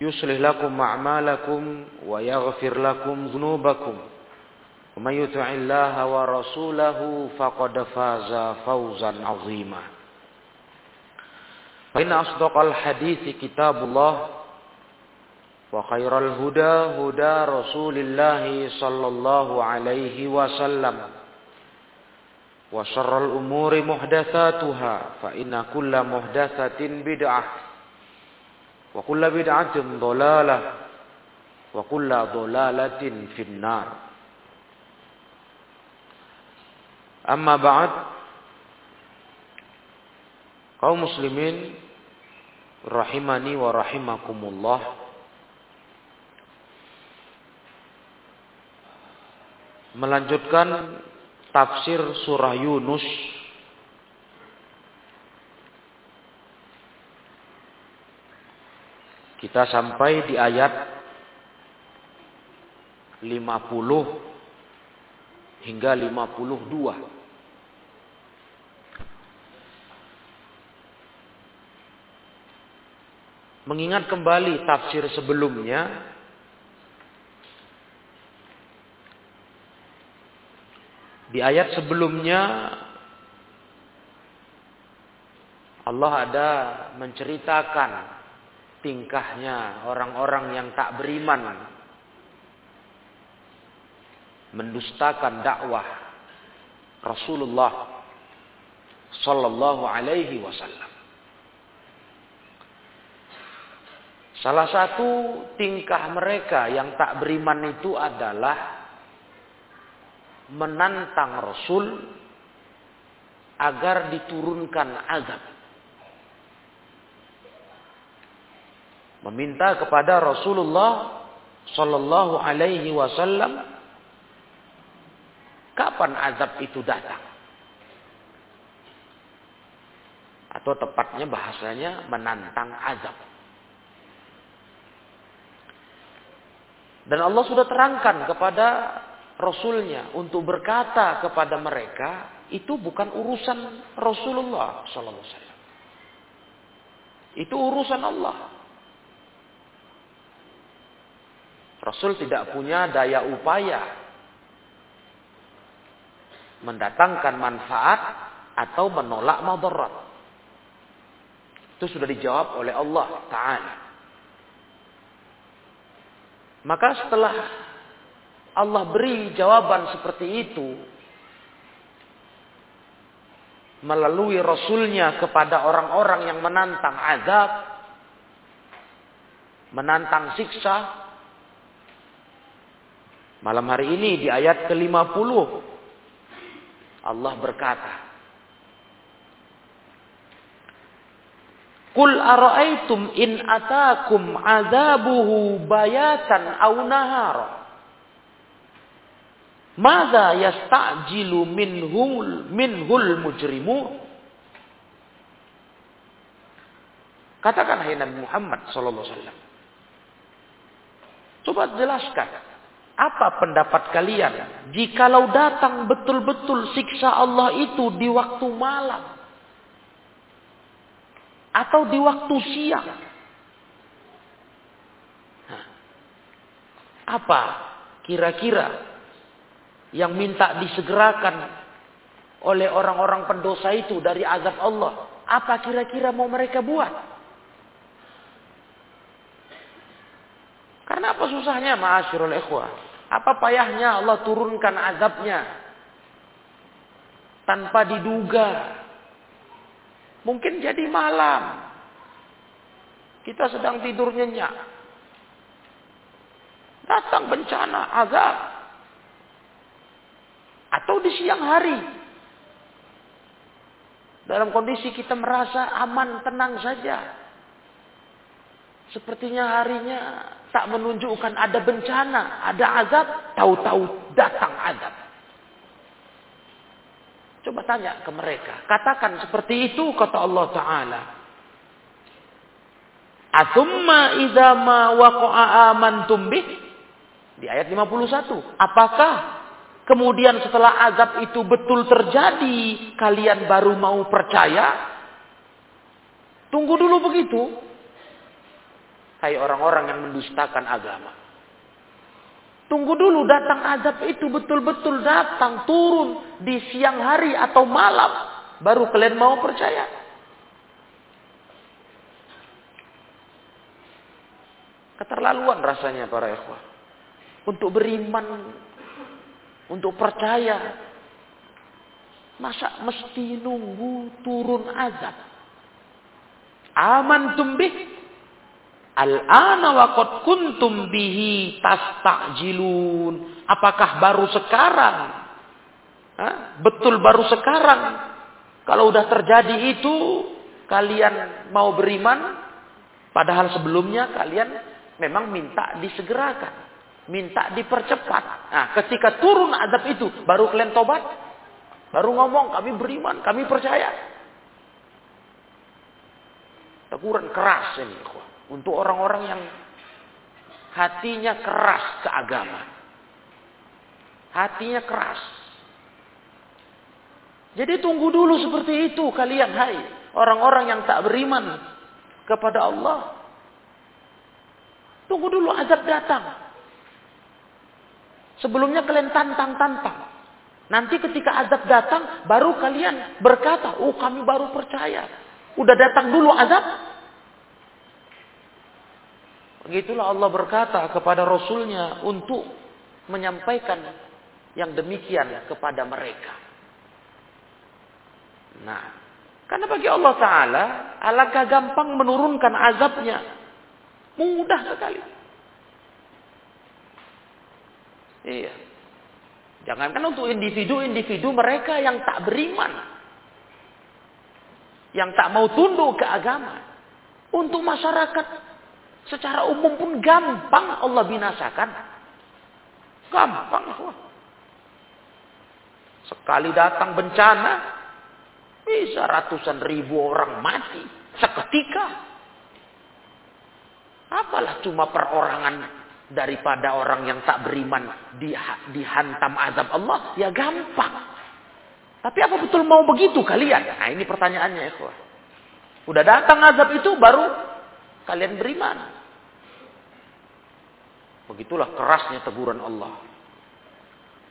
يصلح لكم أعمالكم ويغفر لكم ذنوبكم. ومن يطع الله ورسوله فقد فاز فوزا عظيما. فإن أصدق الحديث كتاب الله وخير الهدى هدى رسول الله صلى الله عليه وسلم. وشر الأمور محدثاتها فإن كل محدثة بدعة. وكل بدعة ضلالة وكل ضلالة في النار أما بعد kaum muslimin rahimani wa rahimakumullah melanjutkan tafsir surah Yunus kita sampai di ayat 50 hingga 52 mengingat kembali tafsir sebelumnya di ayat sebelumnya Allah ada menceritakan tingkahnya orang-orang yang tak beriman mendustakan dakwah Rasulullah sallallahu alaihi wasallam Salah satu tingkah mereka yang tak beriman itu adalah menantang Rasul agar diturunkan azab. Meminta kepada Rasulullah Sallallahu Alaihi Wasallam kapan azab itu datang? Atau tepatnya bahasanya menantang azab. Dan Allah sudah terangkan kepada Rasulnya untuk berkata kepada mereka itu bukan urusan Rasulullah Sallallahu Alaihi Wasallam. Itu urusan Allah. Rasul tidak punya daya upaya mendatangkan manfaat atau menolak madarat. Itu sudah dijawab oleh Allah Taala. Maka setelah Allah beri jawaban seperti itu melalui Rasulnya kepada orang-orang yang menantang azab, menantang siksa. Malam hari ini di ayat ke-50 Allah berkata, Qul ara'aitum in atakum azabuhu bayatan aw nahara. Mada yasta'jilu minhul minhul mujrimun. Katakan hai Nabi Muhammad sallallahu alaihi wasallam. Coba jelaskan Apa pendapat kalian? Jikalau datang betul-betul siksa Allah itu di waktu malam. Atau di waktu siang. Apa kira-kira yang minta disegerakan oleh orang-orang pendosa itu dari azab Allah? Apa kira-kira mau mereka buat? Karena apa susahnya ma'asyirul ikhwah? Apa payahnya Allah turunkan azabnya tanpa diduga? Mungkin jadi malam. Kita sedang tidur nyenyak. Datang bencana, azab. Atau di siang hari. Dalam kondisi kita merasa aman, tenang saja. Sepertinya harinya tak menunjukkan ada bencana, ada azab, tahu-tahu datang azab. Coba tanya ke mereka, katakan seperti itu kata Allah taala. Atumma idza ma waqa'a amantum bih? Di ayat 51. Apakah kemudian setelah azab itu betul terjadi, kalian baru mau percaya? Tunggu dulu begitu. Hai orang-orang yang mendustakan agama. Tunggu dulu datang azab itu betul-betul datang turun di siang hari atau malam. Baru kalian mau percaya. Keterlaluan rasanya para ikhwah. Untuk beriman. Untuk percaya. Masa mesti nunggu turun azab. Aman tumbih Al-ana waqad kuntum bihi tastajilun. Apakah baru sekarang? Hah? Betul baru sekarang. Kalau udah terjadi itu, kalian mau beriman, padahal sebelumnya kalian memang minta disegerakan, minta dipercepat. Nah, ketika turun adab itu, baru kalian tobat, baru ngomong kami beriman, kami percaya. Teguran keras ini, untuk orang-orang yang hatinya keras ke agama. Hatinya keras. Jadi tunggu dulu seperti itu kalian hai orang-orang yang tak beriman kepada Allah. Tunggu dulu azab datang. Sebelumnya kalian tantang-tantang. Nanti ketika azab datang baru kalian berkata, "Oh, kami baru percaya." Udah datang dulu azab, Begitulah Allah berkata kepada Rasulnya untuk menyampaikan yang demikian kepada mereka. Nah, karena bagi Allah Ta'ala, alangkah gampang menurunkan azabnya. Mudah sekali. Iya. Jangankan untuk individu-individu mereka yang tak beriman. Yang tak mau tunduk ke agama. Untuk masyarakat Secara umum pun gampang Allah binasakan. Gampang. Sekali datang bencana, bisa ratusan ribu orang mati seketika. Apalah cuma perorangan daripada orang yang tak beriman dihantam azab Allah, ya gampang. Tapi apa betul mau begitu kalian? Nah ini pertanyaannya ya. Udah datang azab itu baru kalian beriman. Begitulah kerasnya teguran Allah.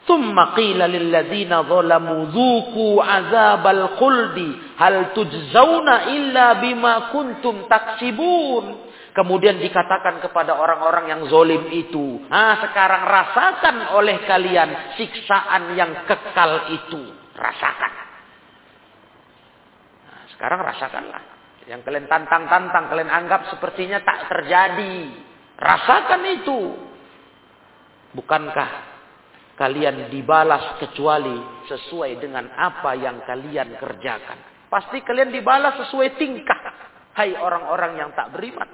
Thumma qila lilladzina zalamu dhuku azabal khuldi hal tujzauna illa bima kuntum taksibun. Kemudian dikatakan kepada orang-orang yang zolim itu, ah sekarang rasakan oleh kalian siksaan yang kekal itu, rasakan. Nah, sekarang rasakanlah. Yang kalian tantang-tantang, kalian anggap sepertinya tak terjadi. Rasakan itu. Bukankah kalian dibalas kecuali sesuai dengan apa yang kalian kerjakan? Pasti kalian dibalas sesuai tingkah. Hai orang-orang yang tak beriman.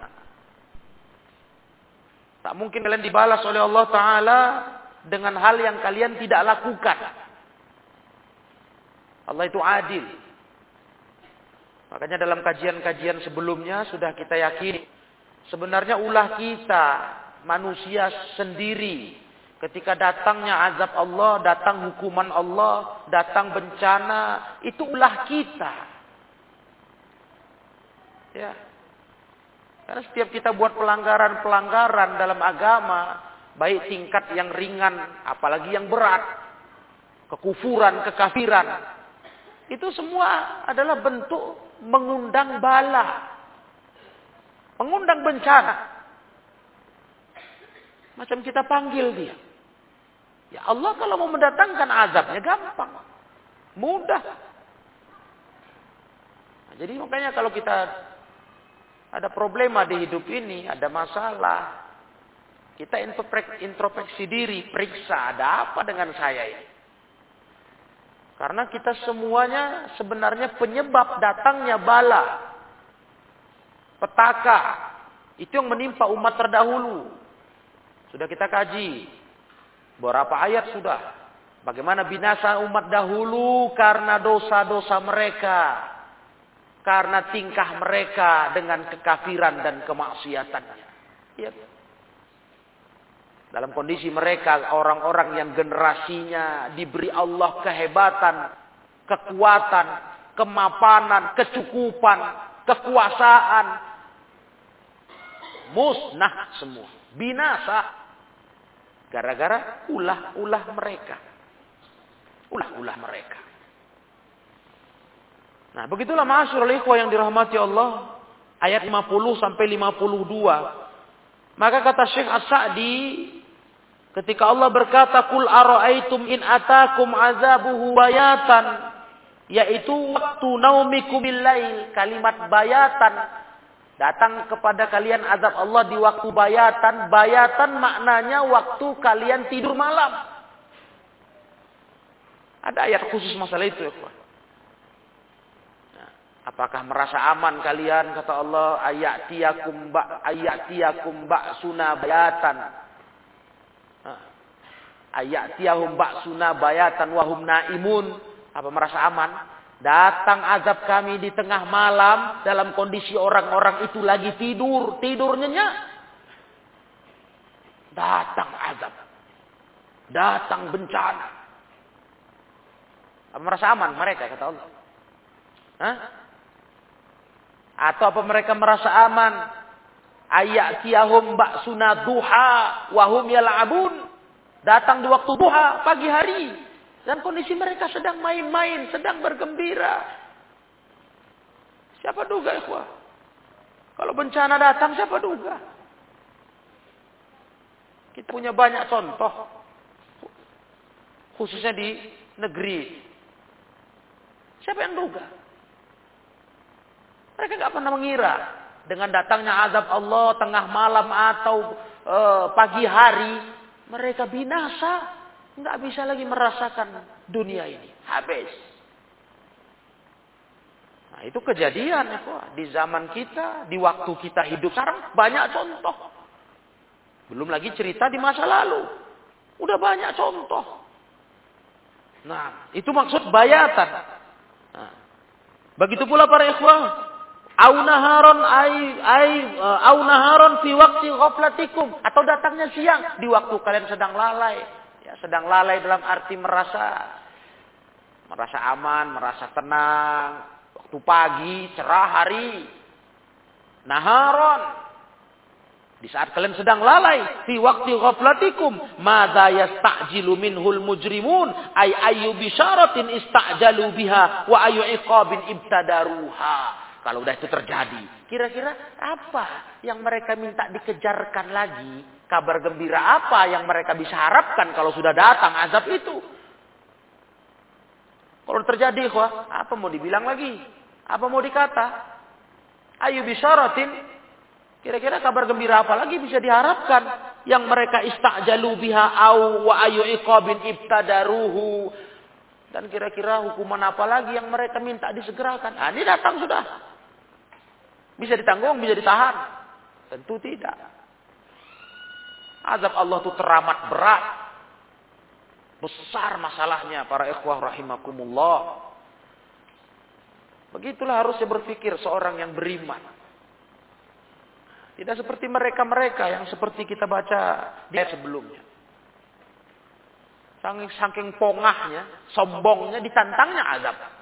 Tak mungkin kalian dibalas oleh Allah Ta'ala dengan hal yang kalian tidak lakukan. Allah itu adil. Makanya dalam kajian-kajian sebelumnya sudah kita yakini. Sebenarnya ulah kita, manusia sendiri Ketika datangnya azab Allah, datang hukuman Allah, datang bencana, itu ulah kita. Ya. Karena setiap kita buat pelanggaran-pelanggaran dalam agama, baik tingkat yang ringan, apalagi yang berat, kekufuran, kekafiran, itu semua adalah bentuk mengundang bala, mengundang bencana. Macam kita panggil dia. Ya Allah kalau mau mendatangkan azabnya gampang. Mudah. Nah, jadi makanya kalau kita ada problema di hidup ini, ada masalah, kita introspeksi diri, periksa ada apa dengan saya ini. Karena kita semuanya sebenarnya penyebab datangnya bala. Petaka. Itu yang menimpa umat terdahulu. Sudah kita kaji. Berapa ayat sudah. Bagaimana binasa umat dahulu karena dosa-dosa mereka. Karena tingkah mereka dengan kekafiran dan kemaksiatannya. Ya. Dalam kondisi mereka orang-orang yang generasinya diberi Allah kehebatan, kekuatan, kemapanan, kecukupan, kekuasaan. Musnah semua. Binasa. Gara-gara ulah-ulah mereka. Ulah-ulah mereka. Nah, begitulah masyurul ikhwah yang dirahmati Allah. Ayat 50 sampai 52. Maka kata Syekh As-Sa'di ketika Allah berkata kul ara'aitum in atakum azabuhu bayatan yaitu waktu naumikum billail kalimat bayatan Datang kepada kalian azab Allah di waktu bayatan. Bayatan maknanya waktu kalian tidur malam. Ada ayat khusus masalah itu ya apakah merasa aman kalian kata Allah ayat tiakum ba ayat tiakum ba bayatan. Nah, ayat tiahum ba suna bayatan wahum naimun. Apa merasa aman? Datang azab kami di tengah malam dalam kondisi orang-orang itu lagi tidur, tidur nyenyak. Datang azab. Datang bencana. Apa merasa aman mereka kata Allah? Hah? Atau apa mereka merasa aman? Ayat tiahum ba'suna duha wahum yala'abun. Datang di waktu duha, pagi hari. Dan kondisi mereka sedang main-main, sedang bergembira. Siapa duga ikhwah? Kalau bencana datang, siapa duga? Kita punya banyak contoh. Khususnya di negeri. Siapa yang duga? Mereka nggak pernah mengira dengan datangnya azab Allah tengah malam atau e, pagi hari mereka binasa nggak bisa lagi merasakan dunia ini. Habis. Nah, itu kejadian ya, Di zaman kita, di waktu kita hidup sekarang banyak contoh. Belum lagi cerita di masa lalu. Udah banyak contoh. Nah, itu maksud bayatan. Nah, begitu pula para ikhwah. Au naharon ai ai uh, au naharon fi waqti ghaflatikum atau datangnya siang di waktu kalian sedang lalai Ya, sedang lalai dalam arti merasa merasa aman, merasa tenang. Waktu pagi, cerah hari. Naharon. Di saat kalian sedang lalai, fi waktu ghaflatikum, madza yasta'jilu minhul mujrimun, ay ayu bisyaratin ista'jalu biha wa ayu iqabin ibtadaruha. Kalau udah itu terjadi, kira-kira apa yang mereka minta dikejarkan lagi Kabar gembira apa yang mereka bisa harapkan kalau sudah datang azab itu? Kalau terjadi, wah, apa mau dibilang lagi? Apa mau dikata? Ayu bisyaratin. Kira-kira kabar gembira apa lagi bisa diharapkan? Yang mereka istajalu biha au wa ayu iqabin ibtadaruhu. Dan kira-kira hukuman apa lagi yang mereka minta disegerakan? Nah, ini datang sudah. Bisa ditanggung, bisa ditahan. Tentu tidak. Azab Allah itu teramat berat. Besar masalahnya para ikhwah rahimakumullah. Begitulah harusnya berpikir seorang yang beriman. Tidak seperti mereka-mereka yang seperti kita baca di ayat sebelumnya. Saking, saking pongahnya, sombongnya, ditantangnya azab.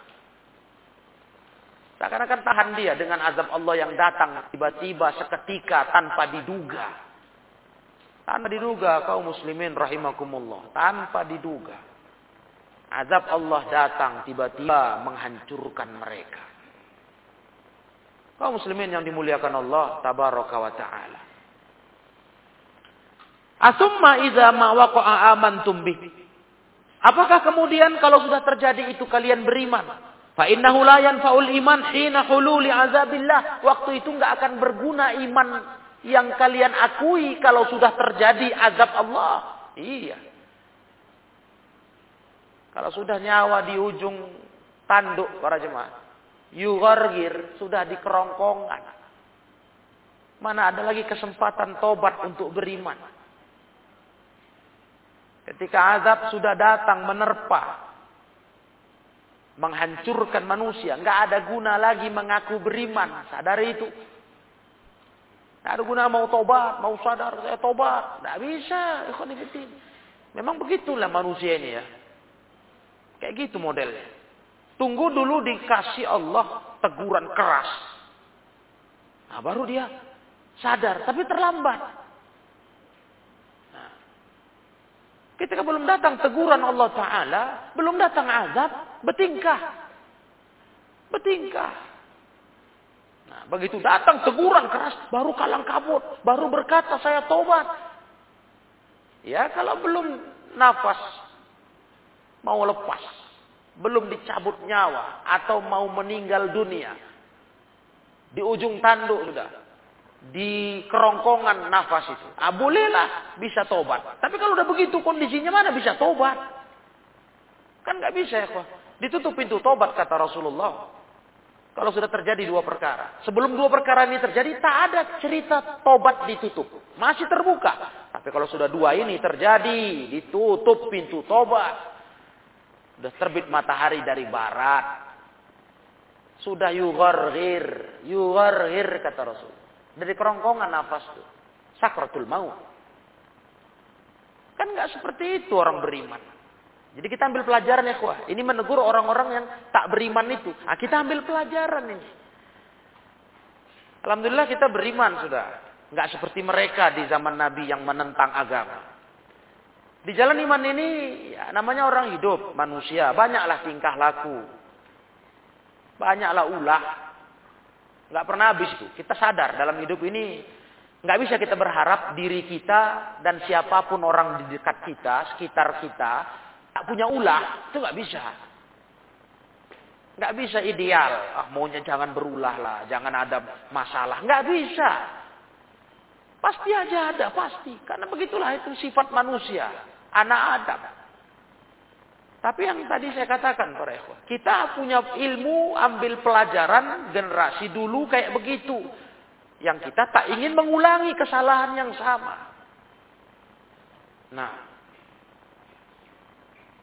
Seakan-akan tahan dia dengan azab Allah yang datang tiba-tiba seketika tanpa diduga. Tanpa diduga kaum muslimin rahimakumullah. Tanpa diduga. Azab Allah datang tiba-tiba menghancurkan mereka. Kaum muslimin yang dimuliakan Allah tabaraka wa ta'ala. Asumma iza ma waqa'a amantum bih. Apakah kemudian kalau sudah terjadi itu kalian beriman? Fa innahu la yanfa'ul iman hina hululi azabillah. Waktu itu enggak akan berguna iman yang kalian akui kalau sudah terjadi azab Allah. Iya. Kalau sudah nyawa di ujung tanduk para jemaah. Yughargir sudah di kerongkongan. Mana ada lagi kesempatan tobat untuk beriman. Ketika azab sudah datang menerpa, menghancurkan manusia. Nggak ada guna lagi mengaku beriman. Sadar itu. Nggak ada guna mau tobat, mau sadar, saya tobat. Nggak bisa. Memang begitulah manusia ini ya. Kayak gitu modelnya. Tunggu dulu dikasih Allah teguran keras. Nah baru dia sadar. Tapi terlambat. Ketika belum datang teguran Allah Ta'ala, belum datang azab, bertingkah. Bertingkah. Nah, begitu datang teguran keras, baru kalang kabut, baru berkata saya tobat. Ya, kalau belum nafas, mau lepas, belum dicabut nyawa, atau mau meninggal dunia, di ujung tanduk sudah, di kerongkongan nafas itu. Ah, bolehlah bisa tobat. Tapi kalau udah begitu kondisinya mana bisa tobat? Kan nggak bisa ya, kok. Ditutup pintu tobat kata Rasulullah. Kalau sudah terjadi dua perkara. Sebelum dua perkara ini terjadi, tak ada cerita tobat ditutup. Masih terbuka. Tapi kalau sudah dua ini terjadi, ditutup pintu tobat. Sudah terbit matahari dari barat. Sudah yugharhir. Yugharhir kata Rasul. Dari kerongkongan nafas itu. Sakratul maut. Kan nggak seperti itu orang beriman. Jadi kita ambil pelajaran ya kuah. Ini menegur orang-orang yang tak beriman itu. Nah, kita ambil pelajaran ini. Alhamdulillah kita beriman sudah. Nggak seperti mereka di zaman Nabi yang menentang agama. Di jalan iman ini ya, namanya orang hidup, manusia. Banyaklah tingkah laku. Banyaklah ulah. Nggak pernah habis itu. Kita sadar dalam hidup ini nggak bisa kita berharap diri kita dan siapa pun orang di dekat kita, sekitar kita, tak punya ulah. Itu nggak bisa. Nggak bisa ideal. Ah, maunya jangan berulah lah, jangan ada masalah. Nggak bisa. Pasti aja ada, pasti. Karena begitulah itu sifat manusia. Anak Adam. Tapi yang tadi saya katakan para kita punya ilmu, ambil pelajaran generasi dulu kayak begitu. Yang kita tak ingin mengulangi kesalahan yang sama. Nah,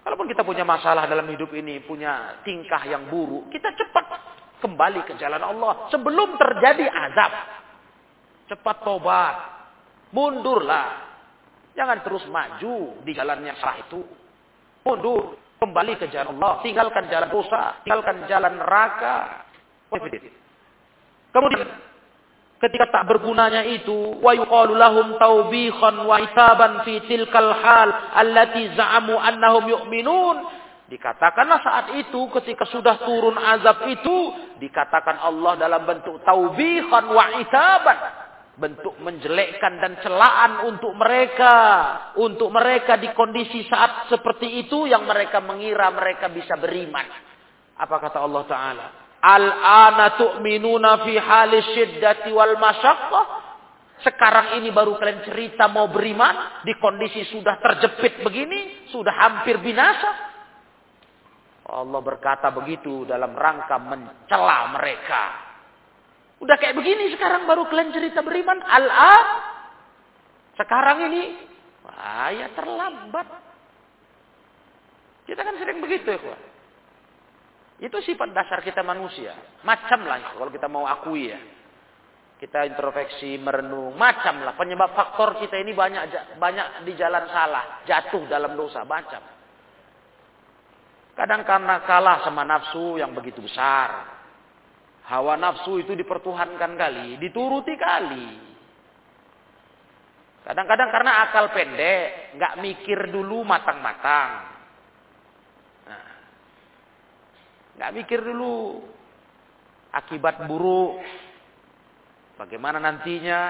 kalaupun kita punya masalah dalam hidup ini, punya tingkah yang buruk, kita cepat kembali ke jalan Allah sebelum terjadi azab. Cepat tobat, mundurlah. Jangan terus maju di jalan yang salah itu. Mundur. Kembali ke jalan Allah. Tinggalkan jalan dosa. Tinggalkan jalan neraka. Kemudian ketika tak bergunanya itu wa yuqalu lahum taubikhan wa itaban fi tilkal hal allati za'amu annahum yu'minun dikatakanlah saat itu ketika sudah turun azab itu dikatakan Allah dalam bentuk taubikhan wa itaban bentuk menjelekkan dan celaan untuk mereka, untuk mereka di kondisi saat seperti itu yang mereka mengira mereka bisa beriman. Apa kata Allah Taala? Al-ana tu'minuna fi halis syiddati wal masyaqqah. Sekarang ini baru kalian cerita mau beriman di kondisi sudah terjepit begini, sudah hampir binasa. Allah berkata begitu dalam rangka mencela mereka Udah kayak begini sekarang baru kalian cerita beriman. Al-an. Sekarang ini. Wah ya terlambat. Kita kan sering begitu ya. Kuat. Itu sifat dasar kita manusia. Macam lah kalau kita mau akui ya. Kita introspeksi, merenung. Macam lah. Penyebab faktor kita ini banyak banyak di jalan salah. Jatuh dalam dosa. Macam. Kadang karena kalah sama nafsu yang begitu besar. Hawa nafsu itu dipertuhankan kali, dituruti kali. Kadang-kadang karena akal pendek, nggak mikir dulu matang-matang. Nah, nggak mikir dulu akibat buruk, bagaimana nantinya.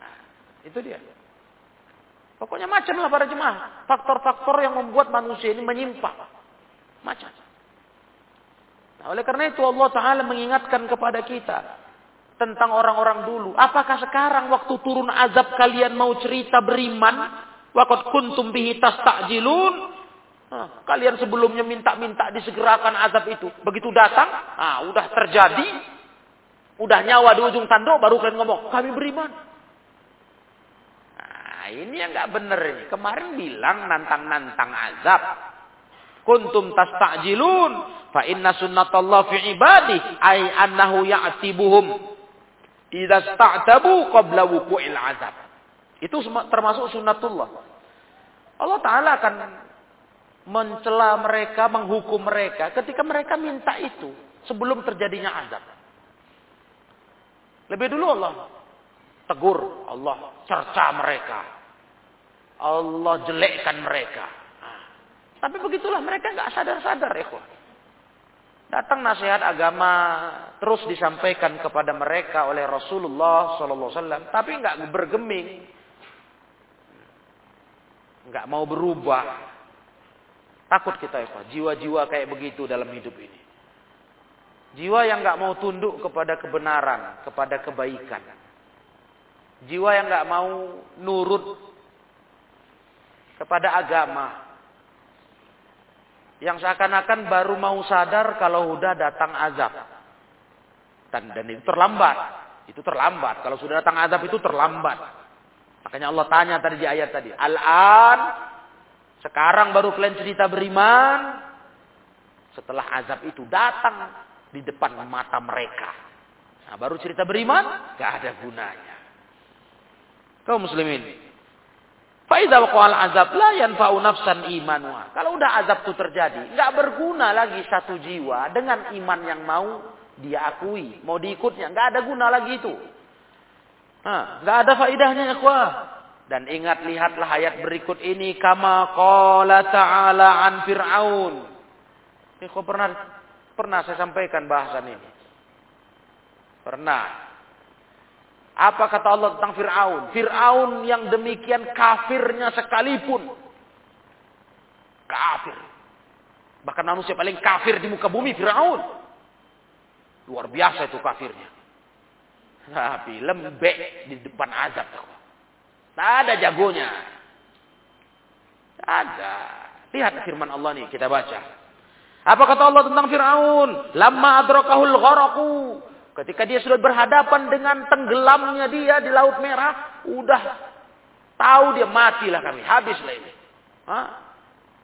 Nah, itu dia. Pokoknya macam lah para jemaah. Faktor-faktor yang membuat manusia ini menyimpang. Macam. Nah, oleh karena itu Allah Ta'ala mengingatkan kepada kita. Tentang orang-orang dulu. Apakah sekarang waktu turun azab kalian mau cerita beriman? Waktu kuntum bihi tastajilun. Kalian sebelumnya minta-minta disegerakan azab itu. Begitu datang, ah, udah terjadi. Udah nyawa di ujung tanduk, baru kalian ngomong, kami beriman. Nah, ini yang nggak benar ini. Kemarin bilang nantang-nantang azab. Kuntum tastajilun fa inna sunnatullah fi ibadi ay annahu ya'tibuhum idza sta'tabu qabla wuqu'il azab. Itu termasuk sunnatullah. Allah taala akan mencela mereka, menghukum mereka ketika mereka minta itu sebelum terjadinya azab. Lebih dulu Allah tegur, Allah cerca mereka. Allah jelekkan mereka. Nah, tapi begitulah mereka nggak sadar-sadar ya Datang nasihat agama terus disampaikan kepada mereka oleh Rasulullah SAW, tapi nggak bergeming, nggak mau berubah. Takut kita ya jiwa-jiwa kayak begitu dalam hidup ini. Jiwa yang nggak mau tunduk kepada kebenaran, kepada kebaikan. Jiwa yang nggak mau nurut kepada agama. Yang seakan-akan baru mau sadar kalau sudah datang azab. Dan, dan itu terlambat. Itu terlambat. Kalau sudah datang azab itu terlambat. Makanya Allah tanya tadi di ayat tadi. Al-an. Sekarang baru kalian cerita beriman. Setelah azab itu datang di depan mata mereka. Nah, baru cerita beriman, gak ada gunanya. Kau muslimin. Waqal azab nafsan imanwa. Kalau udah azab itu terjadi, nggak berguna lagi satu jiwa dengan iman yang mau dia akui, mau diikutnya, nggak ada guna lagi itu. Nah, nggak ada faidahnya ya kuah. Dan ingat lihatlah ayat berikut ini kama qala ta'ala an fir'aun. Ini kok pernah pernah saya sampaikan bahasan ini. Pernah. Apa kata Allah tentang Fir'aun? Fir'aun yang demikian kafirnya sekalipun. Kafir. Bahkan manusia paling kafir di muka bumi Fir'aun. Luar biasa itu kafirnya. Tapi lembek di depan azab. Tak ada jagonya. Tak ada. Lihat firman Allah nih kita baca. Apa kata Allah tentang Fir'aun? Lama adrakahul gharaku. Ketika dia sudah berhadapan dengan tenggelamnya dia di Laut Merah, udah tahu dia matilah kami, habislah ini. Hah?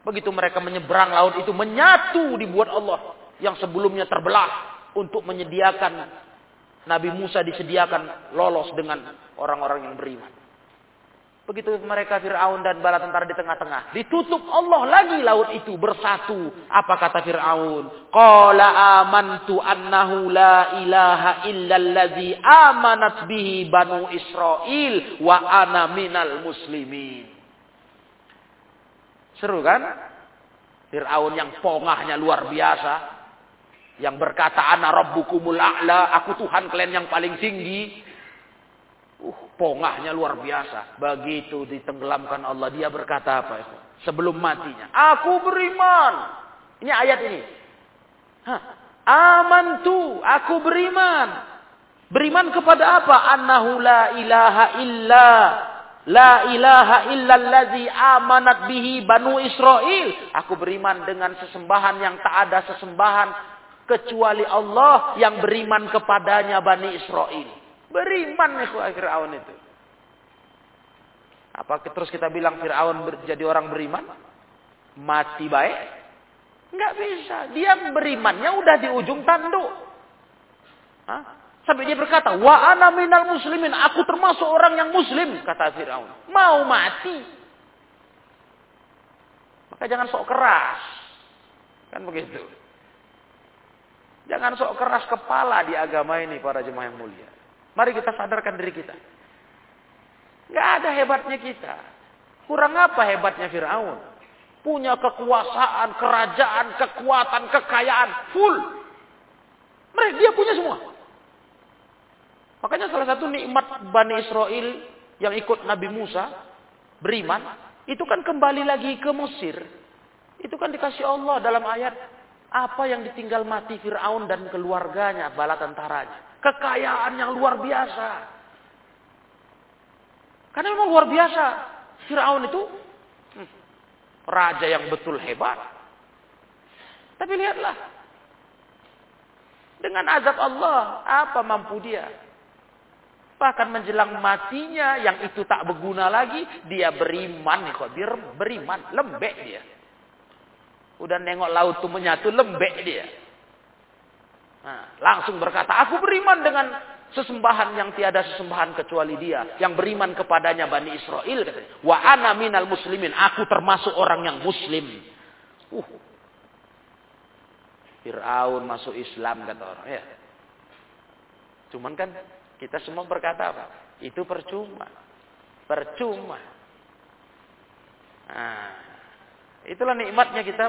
Begitu mereka menyeberang laut itu menyatu dibuat Allah yang sebelumnya terbelah untuk menyediakan Nabi Musa disediakan lolos dengan orang-orang yang beriman. Begitu mereka Fir'aun dan bala tentara di tengah-tengah. Ditutup Allah lagi laut itu bersatu. Apa kata Fir'aun? Qala amantu annahu la ilaha illallazi amanat bihi banu Israel wa ana minal muslimin. Seru kan? Fir'aun yang pongahnya luar biasa. Yang berkata, Ana rabbukumul a'la, aku Tuhan kalian yang paling tinggi. Pongahnya luar biasa. Begitu ditenggelamkan Allah, dia berkata apa? Sebelum matinya. Aku beriman. Ini ayat ini. Hah. Amantu, aku beriman. Beriman kepada apa? Annahu la ilaha illa La ilaha illallazi amanat bihi banu Israel. Aku beriman dengan sesembahan yang tak ada sesembahan kecuali Allah yang beriman kepadanya Bani Israel. Beriman nih Fir'aun itu. Apa terus kita bilang Fir'aun jadi orang beriman? Mati baik? Enggak bisa. Dia berimannya udah di ujung tanduk. Hah? Sampai dia berkata, wa ana minal muslimin. Aku termasuk orang yang muslim, kata Fir'aun. Mau mati. Maka jangan sok keras. Kan begitu. Jangan sok keras kepala di agama ini para jemaah yang mulia. Mari kita sadarkan diri kita. Gak ada hebatnya kita. Kurang apa hebatnya Fir'aun? Punya kekuasaan, kerajaan, kekuatan, kekayaan. Full. Mereka dia punya semua. Makanya salah satu nikmat Bani Israel yang ikut Nabi Musa beriman, itu kan kembali lagi ke Mesir. Itu kan dikasih Allah dalam ayat apa yang ditinggal mati Fir'aun dan keluarganya, bala tentaranya. Kekayaan yang luar biasa. Karena memang luar biasa. Fir'aun itu hmm, raja yang betul hebat. Tapi lihatlah. Dengan azab Allah, apa mampu dia? Bahkan menjelang matinya yang itu tak berguna lagi, dia beriman. Kok dia beriman, lembek dia. Udah nengok laut itu menyatu, lembek dia. Nah, langsung berkata, aku beriman dengan sesembahan yang tiada sesembahan kecuali dia. Yang beriman kepadanya Bani Israel. Wa ana minal muslimin. Aku termasuk orang yang muslim. Uh. Fir'aun masuk Islam kata orang. Ya. Cuman kan kita semua berkata apa? Itu percuma. Percuma. Nah, itulah nikmatnya kita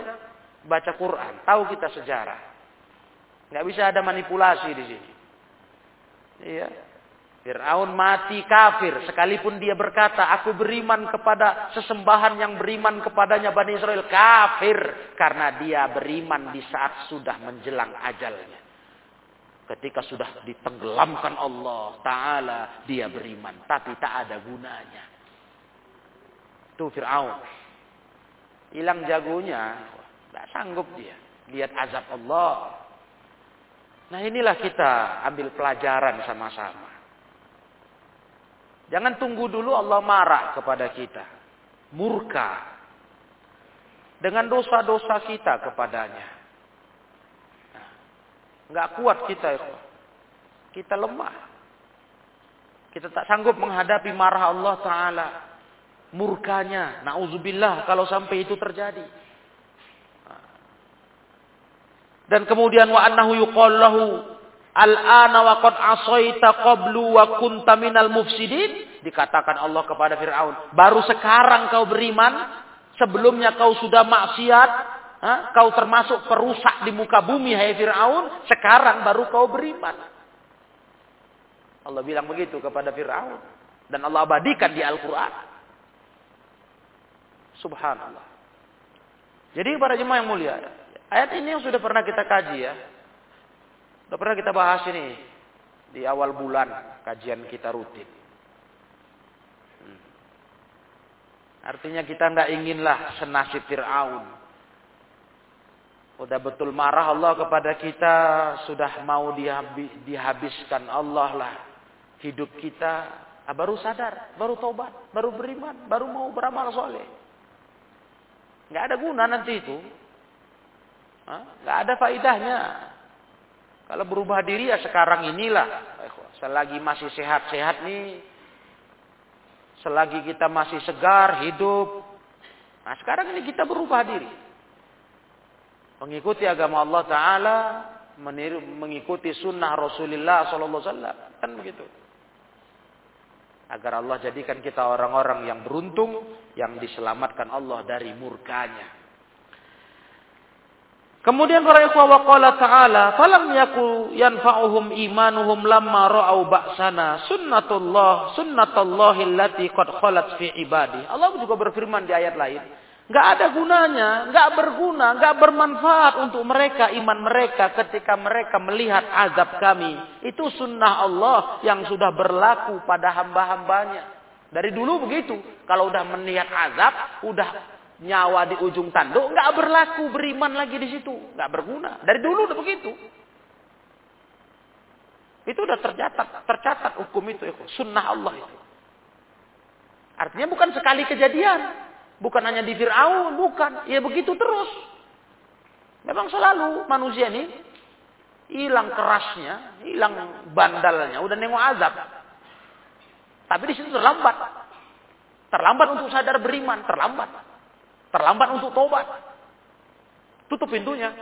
baca Quran. Tahu kita sejarah. Nggak bisa ada manipulasi di sini. Iya. Fir'aun mati kafir. Sekalipun dia berkata, aku beriman kepada sesembahan yang beriman kepadanya Bani Israel. Kafir. Karena dia beriman di saat sudah menjelang ajalnya. Ketika sudah ditenggelamkan Allah Ta'ala, dia beriman. Tapi tak ada gunanya. Itu Fir'aun. Hilang jagonya. Tidak sanggup dia. Lihat azab Allah. Nah inilah kita ambil pelajaran sama-sama. Jangan tunggu dulu Allah marah kepada kita. Murka. Dengan dosa-dosa kita kepadanya. Nah, kuat kita. Kita lemah. Kita tak sanggup menghadapi marah Allah Ta'ala. Murkanya. Na'udzubillah kalau sampai itu terjadi. Dan kemudian wa annahu yuqallahu al-ana wa qad asaita qablu wa kunta minal mufsidin dikatakan Allah kepada Firaun, baru sekarang kau beriman, sebelumnya kau sudah maksiat, ha? kau termasuk perusak di muka bumi hai Firaun, sekarang baru kau beriman. Allah bilang begitu kepada Firaun dan Allah abadikan di Al-Qur'an. Subhanallah. Jadi para jemaah yang mulia, Ayat ini yang sudah pernah kita kaji ya. Sudah pernah kita bahas ini di awal bulan kajian kita rutin. Hmm. Artinya kita tidak inginlah senasib Fir'aun. Udah betul marah Allah kepada kita, sudah mau dihabiskan Allah lah hidup kita. Ah, baru sadar, baru tobat, baru beriman, baru mau beramal soleh. Nggak ada guna nanti itu. Gak ada faidahnya. Kalau berubah diri ya sekarang inilah. Selagi masih sehat-sehat nih. Selagi kita masih segar, hidup. Nah sekarang ini kita berubah diri. Mengikuti agama Allah Ta'ala. Mengikuti sunnah Rasulullah SAW. Kan begitu. Agar Allah jadikan kita orang-orang yang beruntung. Yang diselamatkan Allah dari murkanya. Kemudian para ikhwah wa qala ta'ala, "Falam yaku yanfa'uhum imanuhum lamma ra'au ba'sana sunnatullah sunnatullahi allati qad khalat fi ibadi." Allah juga berfirman di ayat lain, Gak ada gunanya, gak berguna, gak bermanfaat untuk mereka, iman mereka ketika mereka melihat azab kami. Itu sunnah Allah yang sudah berlaku pada hamba-hambanya. Dari dulu begitu. Kalau udah melihat azab, udah nyawa di ujung tanduk nggak berlaku beriman lagi di situ. Nggak berguna. Dari dulu udah begitu. Itu udah tercatat tercatat hukum itu ya sunnah Allah itu. Artinya bukan sekali kejadian. Bukan hanya di Fir'aun bukan. Ya begitu terus. Memang selalu manusia ini hilang kerasnya hilang bandalnya. Udah nengok azab. Tapi di situ terlambat. Terlambat untuk sadar beriman terlambat Terlambat untuk tobat. tutup pintunya.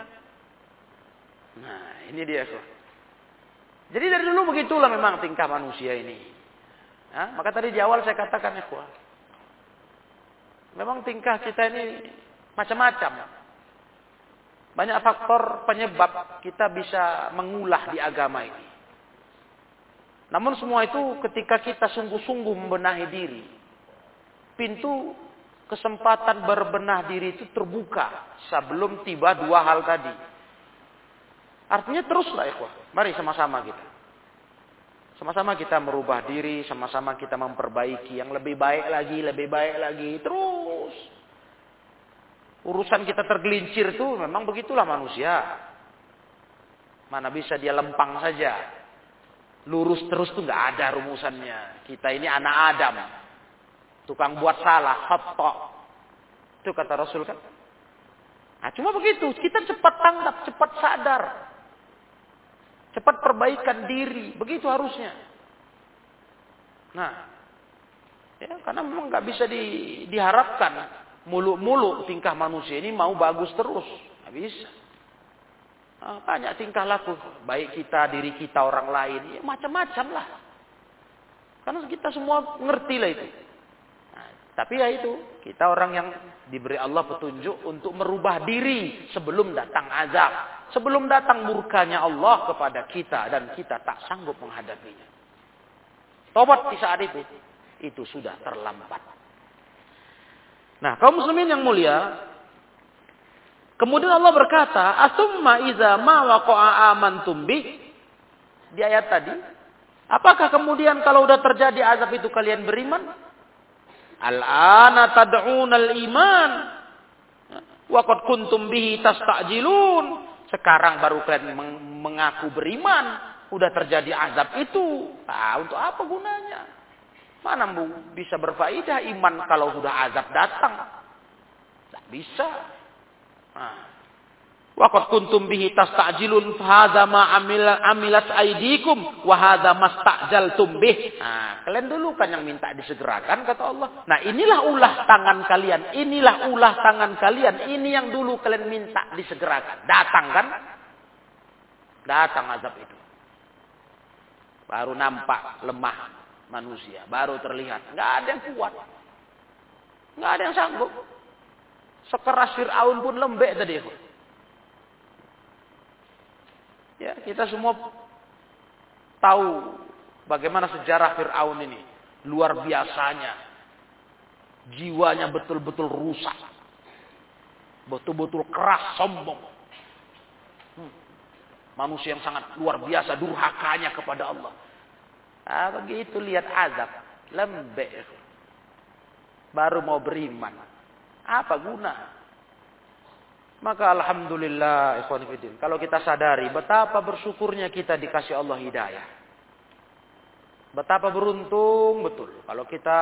Nah, ini dia. Jadi dari dulu begitulah memang tingkah manusia ini. Nah, maka tadi di awal saya katakan, ikhwan. Memang tingkah kita ini macam-macam. Banyak faktor penyebab kita bisa mengulah di agama ini. Namun semua itu ketika kita sungguh-sungguh membenahi diri. Pintu kesempatan berbenah diri itu terbuka sebelum tiba dua hal tadi. Artinya teruslah ikhwah. Mari sama-sama kita. Sama-sama kita merubah diri, sama-sama kita memperbaiki yang lebih baik lagi, lebih baik lagi. Terus urusan kita tergelincir itu memang begitulah manusia. Mana bisa dia lempang saja. Lurus terus tuh nggak ada rumusannya. Kita ini anak Adam. Tukang buat salah, hotok. Itu kata Rasul kan. Nah, cuma begitu, kita cepat tanggap, cepat sadar. Cepat perbaikan diri, begitu harusnya. Nah, ya karena memang nggak bisa di, diharapkan muluk-muluk tingkah manusia ini mau bagus terus. Nggak bisa. Nah, banyak tingkah laku. Baik kita, diri kita, orang lain. Ya, macam-macam lah. Karena kita semua ngerti lah itu. Tapi ya itu. Kita orang yang diberi Allah petunjuk untuk merubah diri sebelum datang azab. Sebelum datang murkanya Allah kepada kita. Dan kita tak sanggup menghadapinya. Tobat di saat itu. Itu sudah terlambat. Nah, kaum muslimin yang mulia, kemudian Allah berkata, "Asumma iza ma waqa'a amantum bi?" Di ayat tadi, apakah kemudian kalau udah terjadi azab itu kalian beriman? Al-ana tad'unal iman wa qad kuntum bihi tasta'jilun. Sekarang baru kalian mengaku beriman, udah terjadi azab itu. Nah, untuk apa gunanya? Mana bisa berfaedah iman kalau sudah azab datang? Tidak bisa. Nah. Waqad kuntum bihi tastajilun hadza ma amila amilat aidikum wa hadza mastajaltum bih. Nah, kalian dulu kan yang minta disegerakan kata Allah. Nah, inilah ulah tangan kalian, inilah ulah tangan kalian, ini yang dulu kalian minta disegerakan. Datang kan? Datang azab itu. Baru nampak lemah manusia. Baru terlihat. Nggak ada yang kuat. Nggak ada yang sanggup. Sekeras Fir'aun pun lembek tadi. Ya, kita semua tahu bagaimana sejarah Fir'aun ini. Luar biasanya. Jiwanya betul-betul rusak. Betul-betul keras, sombong. Hmm. Manusia yang sangat luar biasa durhakanya kepada Allah. Ah, begitu lihat azab, lembek. Baru mau beriman. Apa guna? Maka alhamdulillah ikhwan fillah. Kalau kita sadari betapa bersyukurnya kita dikasih Allah hidayah. Betapa beruntung betul kalau kita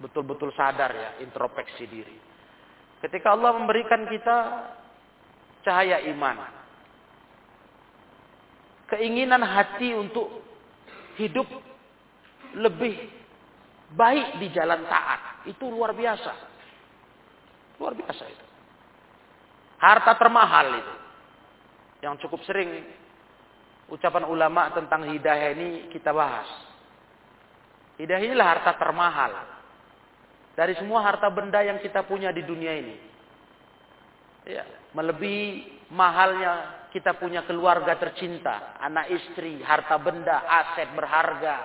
betul-betul sadar ya introspeksi diri. Ketika Allah memberikan kita cahaya iman. Keinginan hati untuk hidup lebih baik di jalan taat. Itu luar biasa. Luar biasa itu. Harta termahal itu. Yang cukup sering ucapan ulama tentang hidayah ini kita bahas. Hidayah inilah harta termahal. Dari semua harta benda yang kita punya di dunia ini. Ya, melebihi mahalnya kita punya keluarga tercinta, anak istri, harta benda, aset berharga,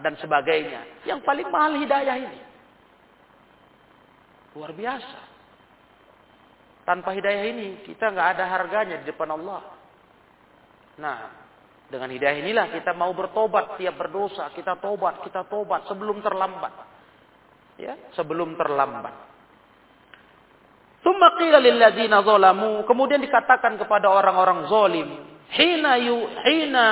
dan sebagainya. Yang paling mahal hidayah ini. Luar biasa. Tanpa hidayah ini, kita nggak ada harganya di depan Allah. Nah, dengan hidayah inilah kita mau bertobat tiap berdosa, kita tobat, kita tobat sebelum terlambat. Ya, sebelum terlambat. Tsumma qila lil kemudian dikatakan kepada orang-orang zalim, hina yu hina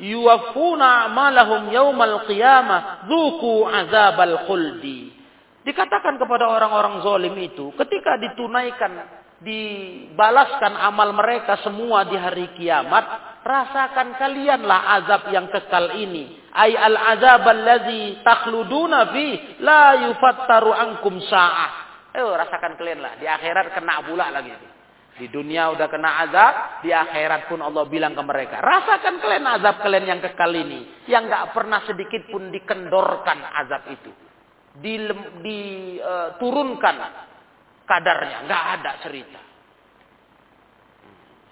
yaumal qiyamah, azabal khuldi. Dikatakan kepada orang-orang zalim itu, ketika ditunaikan, dibalaskan amal mereka semua di hari kiamat, rasakan kalianlah azab yang kekal ini. Ay al azab allazi takhluduna fi la yufattaru ankum sa'ah Ayo rasakan kalian lah. Di akhirat kena pula lagi. Di dunia udah kena azab, di akhirat pun Allah bilang ke mereka, rasakan kalian azab kalian yang kekal ini, yang nggak pernah sedikit pun dikendorkan azab itu, diturunkan kadarnya, nggak ada cerita.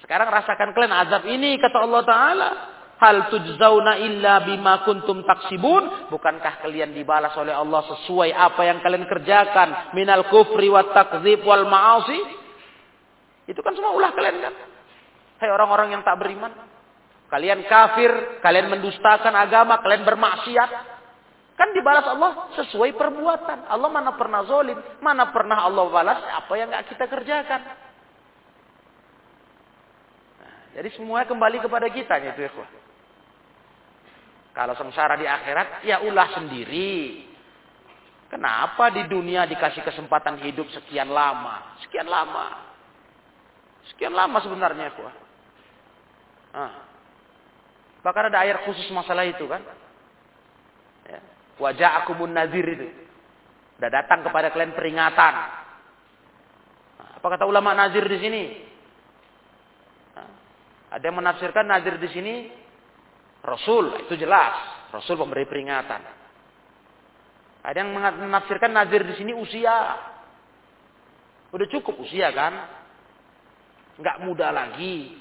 Sekarang rasakan kalian azab ini kata Allah Taala. Hal tujzauna illa bima kuntum taksibun. Bukankah kalian dibalas oleh Allah sesuai apa yang kalian kerjakan. Minal kufri wa takzib wal ma'asi. Itu kan semua ulah kalian kan. Hai orang-orang yang tak beriman. Kalian kafir, kalian mendustakan agama, kalian bermaksiat. Kan dibalas Allah sesuai perbuatan. Allah mana pernah zolim, mana pernah Allah balas apa yang gak kita kerjakan. Jadi semuanya kembali kepada kita itu ya Kalau sengsara di akhirat, ya ulah sendiri. Kenapa di dunia dikasih kesempatan hidup sekian lama? Sekian lama. Sekian lama sebenarnya ya Nah. Bahkan ada ayat khusus masalah itu kan. Wajah akumun nazir itu. Sudah datang kepada kalian peringatan. Apa kata ulama nazir di sini? Ada yang menafsirkan nazir di sini Rasul, itu jelas. Rasul memberi peringatan. Ada yang menafsirkan nazir di sini usia. Udah cukup usia kan? Enggak muda lagi.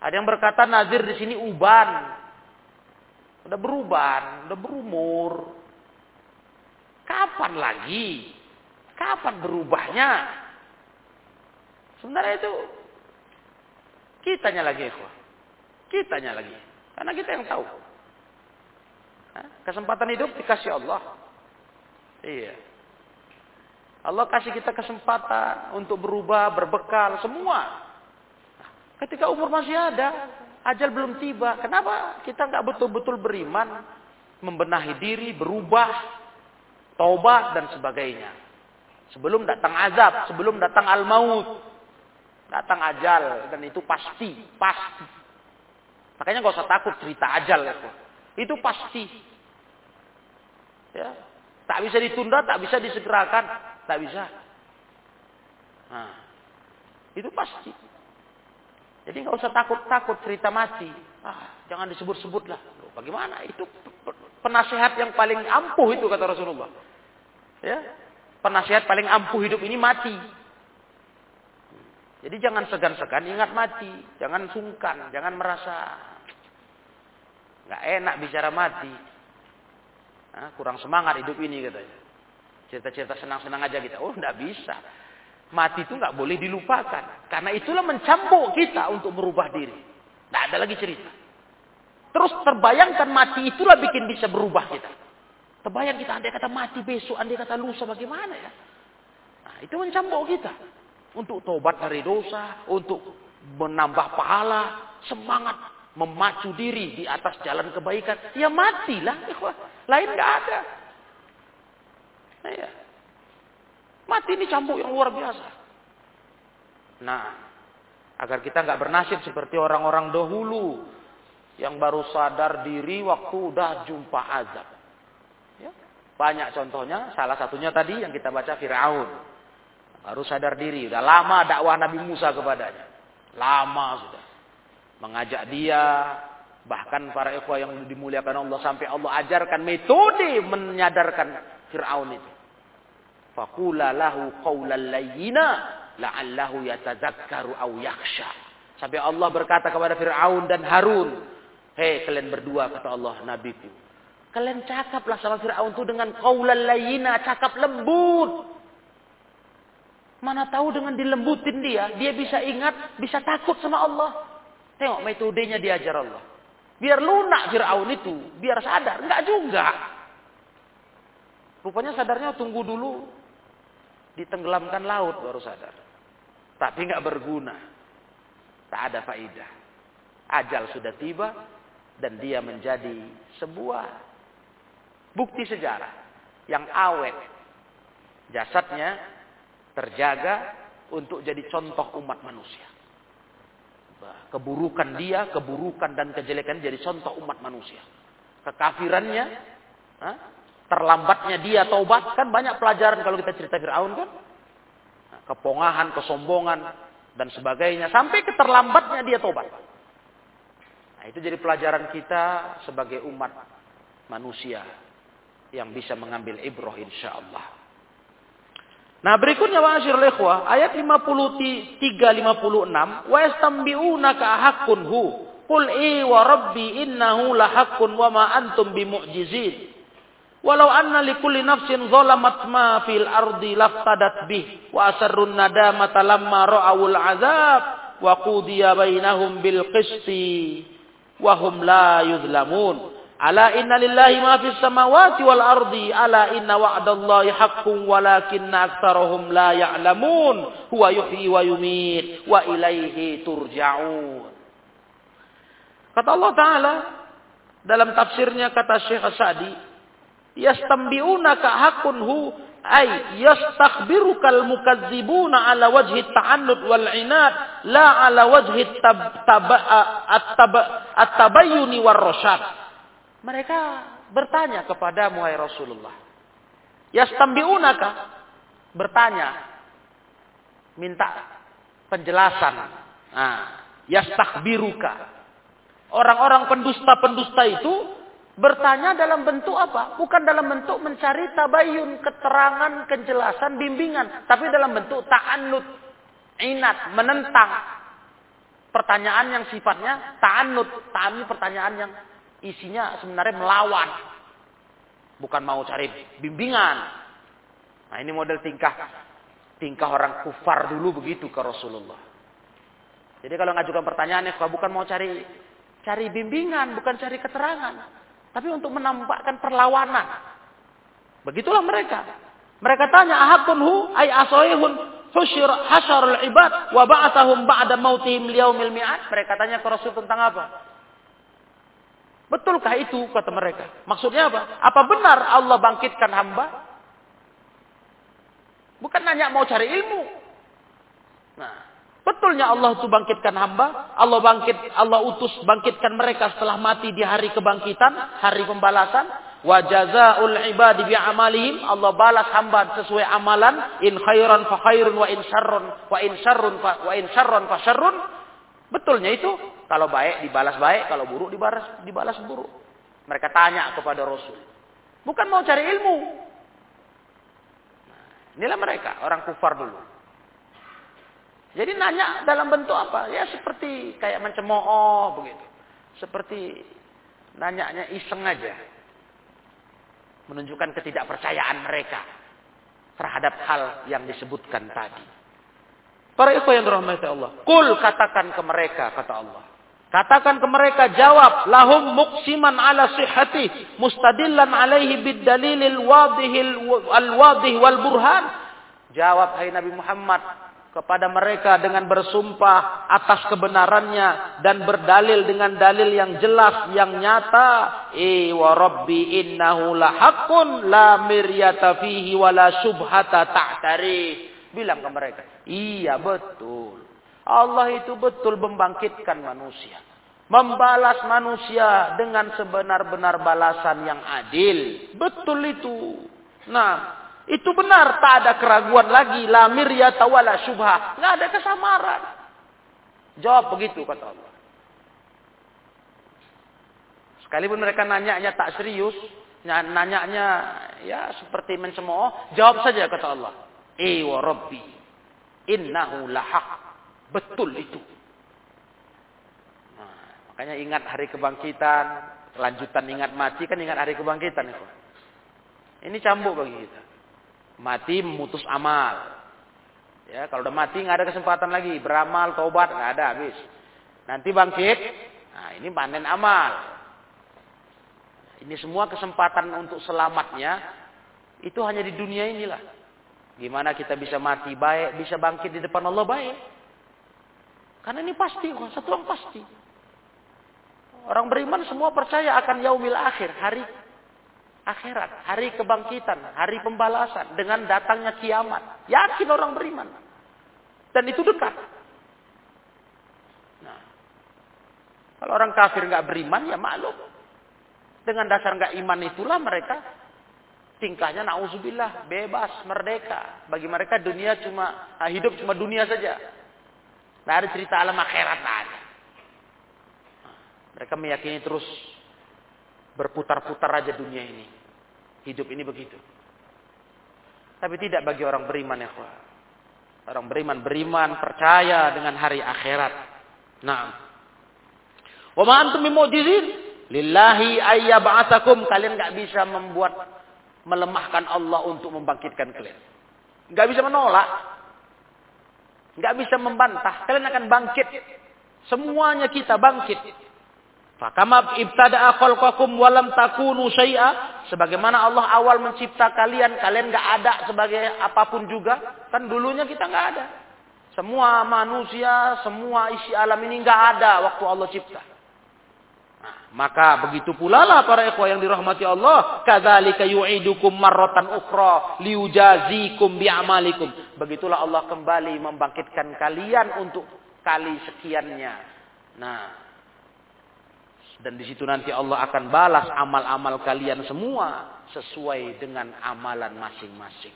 Ada yang berkata nazir di sini uban. Udah beruban, udah berumur. Kapan lagi? Kapan berubahnya? Sebenarnya itu Kitanya lagi, ikhwah. Kitanya lagi. Karena kita yang tahu. Kesempatan hidup dikasih Allah. Iya. Allah kasih kita kesempatan untuk berubah, berbekal, semua. Ketika umur masih ada, ajal belum tiba. Kenapa kita nggak betul-betul beriman, membenahi diri, berubah, taubat dan sebagainya. Sebelum datang azab, sebelum datang al-maut. Datang ajal dan itu pasti, pasti. Makanya nggak usah takut cerita ajal itu. Itu pasti. Ya, tak bisa ditunda, tak bisa disegerakan, tak bisa. Nah, itu pasti. Jadi nggak usah takut-takut cerita mati. Ah, jangan disebut-sebut lah. Bagaimana? Itu penasihat yang paling ampuh itu kata Rasulullah. Ya, penasihat paling ampuh hidup ini mati. Jadi jangan segan-segan ingat mati. Jangan sungkan. Jangan merasa nggak enak bicara mati. Nah, kurang semangat hidup ini katanya. Cerita-cerita senang-senang aja kita. Oh, nggak bisa. Mati itu nggak boleh dilupakan. Karena itulah mencambuk kita untuk merubah diri. Nggak ada lagi cerita. Terus terbayangkan mati itulah bikin bisa berubah kita. Terbayang kita andai kata mati besok, andai kata lusa bagaimana ya. Nah, itu mencambuk kita untuk tobat dari dosa, untuk menambah pahala, semangat memacu diri di atas jalan kebaikan, ya matilah. Lain nggak ada. Nah, ya. Mati ini cambuk yang luar biasa. Nah, agar kita nggak bernasib seperti orang-orang dahulu yang baru sadar diri waktu udah jumpa azab. Ya. Banyak contohnya, salah satunya tadi yang kita baca Firaun. Harus sadar diri. Sudah lama dakwah Nabi Musa kepadanya. Lama sudah. Mengajak dia. Bahkan para ikhwah yang dimuliakan Allah. Sampai Allah ajarkan metode menyadarkan Fir'aun itu. Fakula lahu qawlan layyina. La'allahu yatazakkaru au yaksha. Sampai Allah berkata kepada Fir'aun dan Harun. Hei kalian berdua kata Allah Nabiku. Kalian cakaplah sama Fir'aun itu dengan qawlan layyina. Cakap lembut. Mana tahu dengan dilembutin dia, dia bisa ingat, bisa takut sama Allah. Tengok metodenya diajar Allah. Biar lunak Fir'aun itu, biar sadar. Enggak juga. Rupanya sadarnya tunggu dulu. Ditenggelamkan laut baru sadar. Tapi enggak berguna. Tak ada faidah. Ajal sudah tiba. Dan dia menjadi sebuah bukti sejarah. Yang awet. Jasadnya terjaga untuk jadi contoh umat manusia. Keburukan dia, keburukan dan kejelekan jadi contoh umat manusia. Kekafirannya, terlambatnya dia taubat. Kan banyak pelajaran kalau kita cerita Firaun kan. Kepongahan kesombongan dan sebagainya. Sampai keterlambatnya dia taubat. Nah, itu jadi pelajaran kita sebagai umat manusia yang bisa mengambil ibrah insyaallah. Nah berikutnya wa'asyir ikhwah ayat 53 56 wa yastambi'unaka haqqun hu qul i wa rabbi innahu la haqqun wa ma antum bimu'jizin walau anna likulli nafsin zalamat ma fil ardi laftadat bih wa asarrun nadamata lamma ra'awul azab wa qudiya bainahum bil qisti wa hum la yuzlamun Ala inna lillahi ma fis samawati wal ardi. Ala inna wa'dallahi haqqun walakinna aktsarahum la ya'lamun. Huwa yuhyi wa yumit wa ilaihi turja'un. Kata Allah Ta'ala dalam tafsirnya kata Syekh Sa'di, yastambi'unaka haqqun hu ay yastakhbirukal mukazzibuna ala wajhi ta'annud wal inad la ala wajhi at-tabayyuni war rasyad mereka bertanya kepada Muhammad Rasulullah. Yastambi'unaka bertanya minta penjelasan. Nah, yastakbiruka. Orang-orang pendusta-pendusta itu bertanya dalam bentuk apa? Bukan dalam bentuk mencari tabayun, keterangan, kejelasan, bimbingan, tapi dalam bentuk ta'annud, inat, menentang. Pertanyaan yang sifatnya ta'annud, ta'annud pertanyaan yang isinya sebenarnya melawan. Bukan mau cari bimbingan. Nah ini model tingkah tingkah orang kufar dulu begitu ke Rasulullah. Jadi kalau ngajukan pertanyaan bukan mau cari cari bimbingan, bukan cari keterangan, tapi untuk menampakkan perlawanan. Begitulah mereka. Mereka tanya, "Ahakunhu ay asoihun husyir hasyarul ibad wa ba'athahum ba'da mautihim liyaumil mi'ad?" Mereka tanya ke Rasul tentang apa? Betulkah itu kata mereka? Maksudnya apa? Apa benar Allah bangkitkan hamba? Bukan nanya mau cari ilmu. Nah, betulnya Allah itu bangkitkan hamba, Allah bangkit, Allah utus bangkitkan mereka setelah mati di hari kebangkitan, hari pembalasan. Wa jazaa'ul ibadi bi amalihim, Allah balas hamba sesuai amalan, in khairan fa khairun wa in syarrun wa in syarrun fa wa in syarrun fa syarrun. Betulnya itu kalau baik dibalas baik, kalau buruk dibalas dibalas buruk. Mereka tanya kepada Rasul. Bukan mau cari ilmu. Nah, inilah mereka, orang kufar dulu. Jadi nanya dalam bentuk apa? Ya seperti kayak mencemooh begitu. Seperti nanyanya iseng aja. Menunjukkan ketidakpercayaan mereka terhadap hal yang disebutkan tadi. Para ikhwan yang dirahmati Allah. Kul katakan ke mereka, kata Allah. Katakan ke mereka jawab lahum muksiman ala sihhati mustadillan alaihi bid dalilil wadihil al wadih wal burhan. Jawab hai Nabi Muhammad kepada mereka dengan bersumpah atas kebenarannya dan berdalil dengan dalil yang jelas yang nyata. Eh wa rabbi innahu la haqqun la miryata fihi wa subhata ta'tari. Bilang ke mereka, iya betul. Allah itu betul membangkitkan manusia. Membalas manusia dengan sebenar-benar balasan yang adil. Betul itu. Nah, itu benar. Tak ada keraguan lagi. La miryata wala syubha. Nggak ada kesamaran. Jawab begitu kata Allah. Sekalipun mereka nanyanya tak serius. Nanyanya ya seperti mencemooh. Jawab saja kata Allah. Eh wa rabbi. Innahu lahaq. Betul itu. Nah, makanya ingat hari kebangkitan, lanjutan ingat mati kan ingat hari kebangkitan. Ini cambuk bagi kita. Mati memutus amal. Ya, kalau udah mati nggak ada kesempatan lagi beramal, tobat nggak ada habis. Nanti bangkit, nah ini panen amal. Ini semua kesempatan untuk selamatnya itu hanya di dunia inilah. Gimana kita bisa mati baik, bisa bangkit di depan Allah baik. Karena ini pasti, satu yang pasti. Orang beriman semua percaya akan yaumil akhir, hari akhirat, hari kebangkitan, hari pembalasan dengan datangnya kiamat. Yakin orang beriman. Dan itu dekat. Nah, kalau orang kafir nggak beriman ya maklum. Dengan dasar nggak iman itulah mereka tingkahnya nauzubillah bebas merdeka bagi mereka dunia cuma ah, hidup cuma dunia saja tidak ada cerita alam akhirat ada mereka meyakini terus berputar-putar aja dunia ini hidup ini begitu tapi tidak bagi orang beriman ya orang beriman beriman percaya dengan hari akhirat nah wa ma antum lillahi ayyab'atsakum kalian nggak bisa membuat melemahkan Allah untuk membangkitkan kalian. Gak bisa menolak. Gak bisa membantah. Kalian akan bangkit. Semuanya kita bangkit. Fakama ibtada'a khalqakum walam takunu syai'a. Sebagaimana Allah awal mencipta kalian, kalian gak ada sebagai apa pun juga. Kan dulunya kita gak ada. Semua manusia, semua isi alam ini gak ada waktu Allah cipta. Maka begitu pula lah para ikhwah yang dirahmati Allah, kadzalika yu'idukum marratan ukhra liujazikum bi'amalikum. Begitulah Allah kembali membangkitkan kalian untuk kali sekiannya. Nah, dan di situ nanti Allah akan balas amal-amal kalian semua sesuai dengan amalan masing-masing.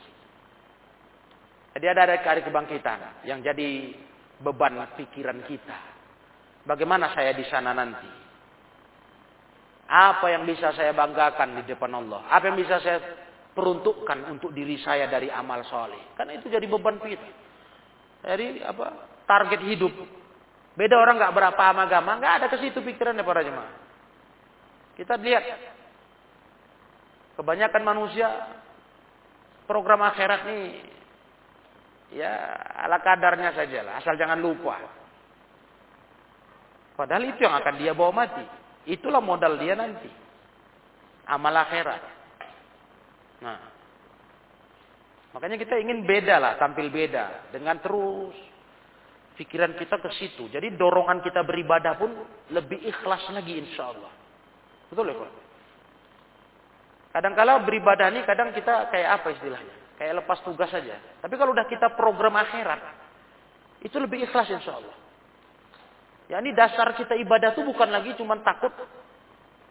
Jadi ada hari kebangkitan yang jadi beban pikiran kita. Bagaimana saya di sana nanti? Apa yang bisa saya banggakan di depan Allah? Apa yang bisa saya peruntukkan untuk diri saya dari amal soleh? Karena itu jadi beban kita. Jadi apa? Target hidup. Beda orang nggak berapa agama, nggak ada ke situ pikirannya para jemaah. Kita lihat kebanyakan manusia program akhirat nih ya ala kadarnya saja lah, asal jangan lupa. Padahal itu yang akan dia bawa mati. Itulah modal dia nanti. Amal akhirat. Nah. Makanya kita ingin beda lah, tampil beda. Dengan terus pikiran kita ke situ. Jadi dorongan kita beribadah pun lebih ikhlas lagi insya Allah. Betul ya Pak? Kadang-kala beribadah ini kadang kita kayak apa istilahnya? Kayak lepas tugas saja. Tapi kalau udah kita program akhirat, itu lebih ikhlas insya Allah. Ya ini dasar kita ibadah itu bukan lagi cuma takut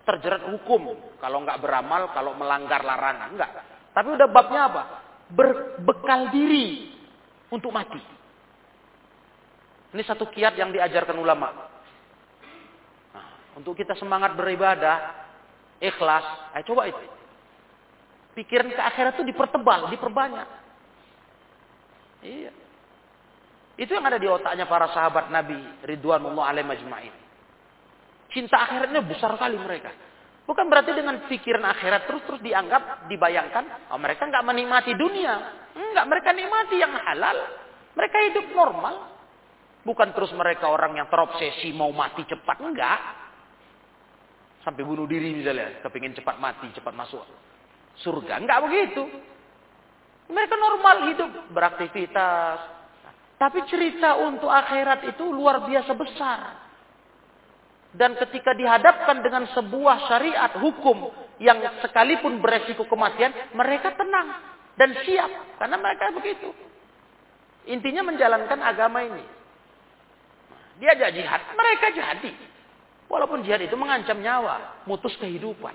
terjerat hukum. Kalau nggak beramal, kalau melanggar larangan. Enggak. Tapi udah babnya apa? Berbekal diri untuk mati. Ini satu kiat yang diajarkan ulama. Nah, untuk kita semangat beribadah, ikhlas, ayo coba itu. Pikiran ke akhirat itu dipertebal, diperbanyak. Iya. Itu yang ada di otaknya para sahabat Nabi Ridwanullah alaih majma'in. Cinta akhiratnya besar kali mereka. Bukan berarti dengan pikiran akhirat terus-terus dianggap, dibayangkan, oh, mereka nggak menikmati dunia. Enggak, mereka nikmati yang halal. Mereka hidup normal. Bukan terus mereka orang yang terobsesi mau mati cepat. Enggak. Sampai bunuh diri misalnya. Kepingin cepat mati, cepat masuk surga. Enggak begitu. Mereka normal hidup. Beraktivitas, tapi cerita untuk akhirat itu luar biasa besar. Dan ketika dihadapkan dengan sebuah syariat hukum yang sekalipun beresiko kematian, mereka tenang dan siap karena mereka begitu. Intinya menjalankan agama ini. Dia jadi jihad, mereka jadi. Walaupun jihad itu mengancam nyawa, mutus kehidupan.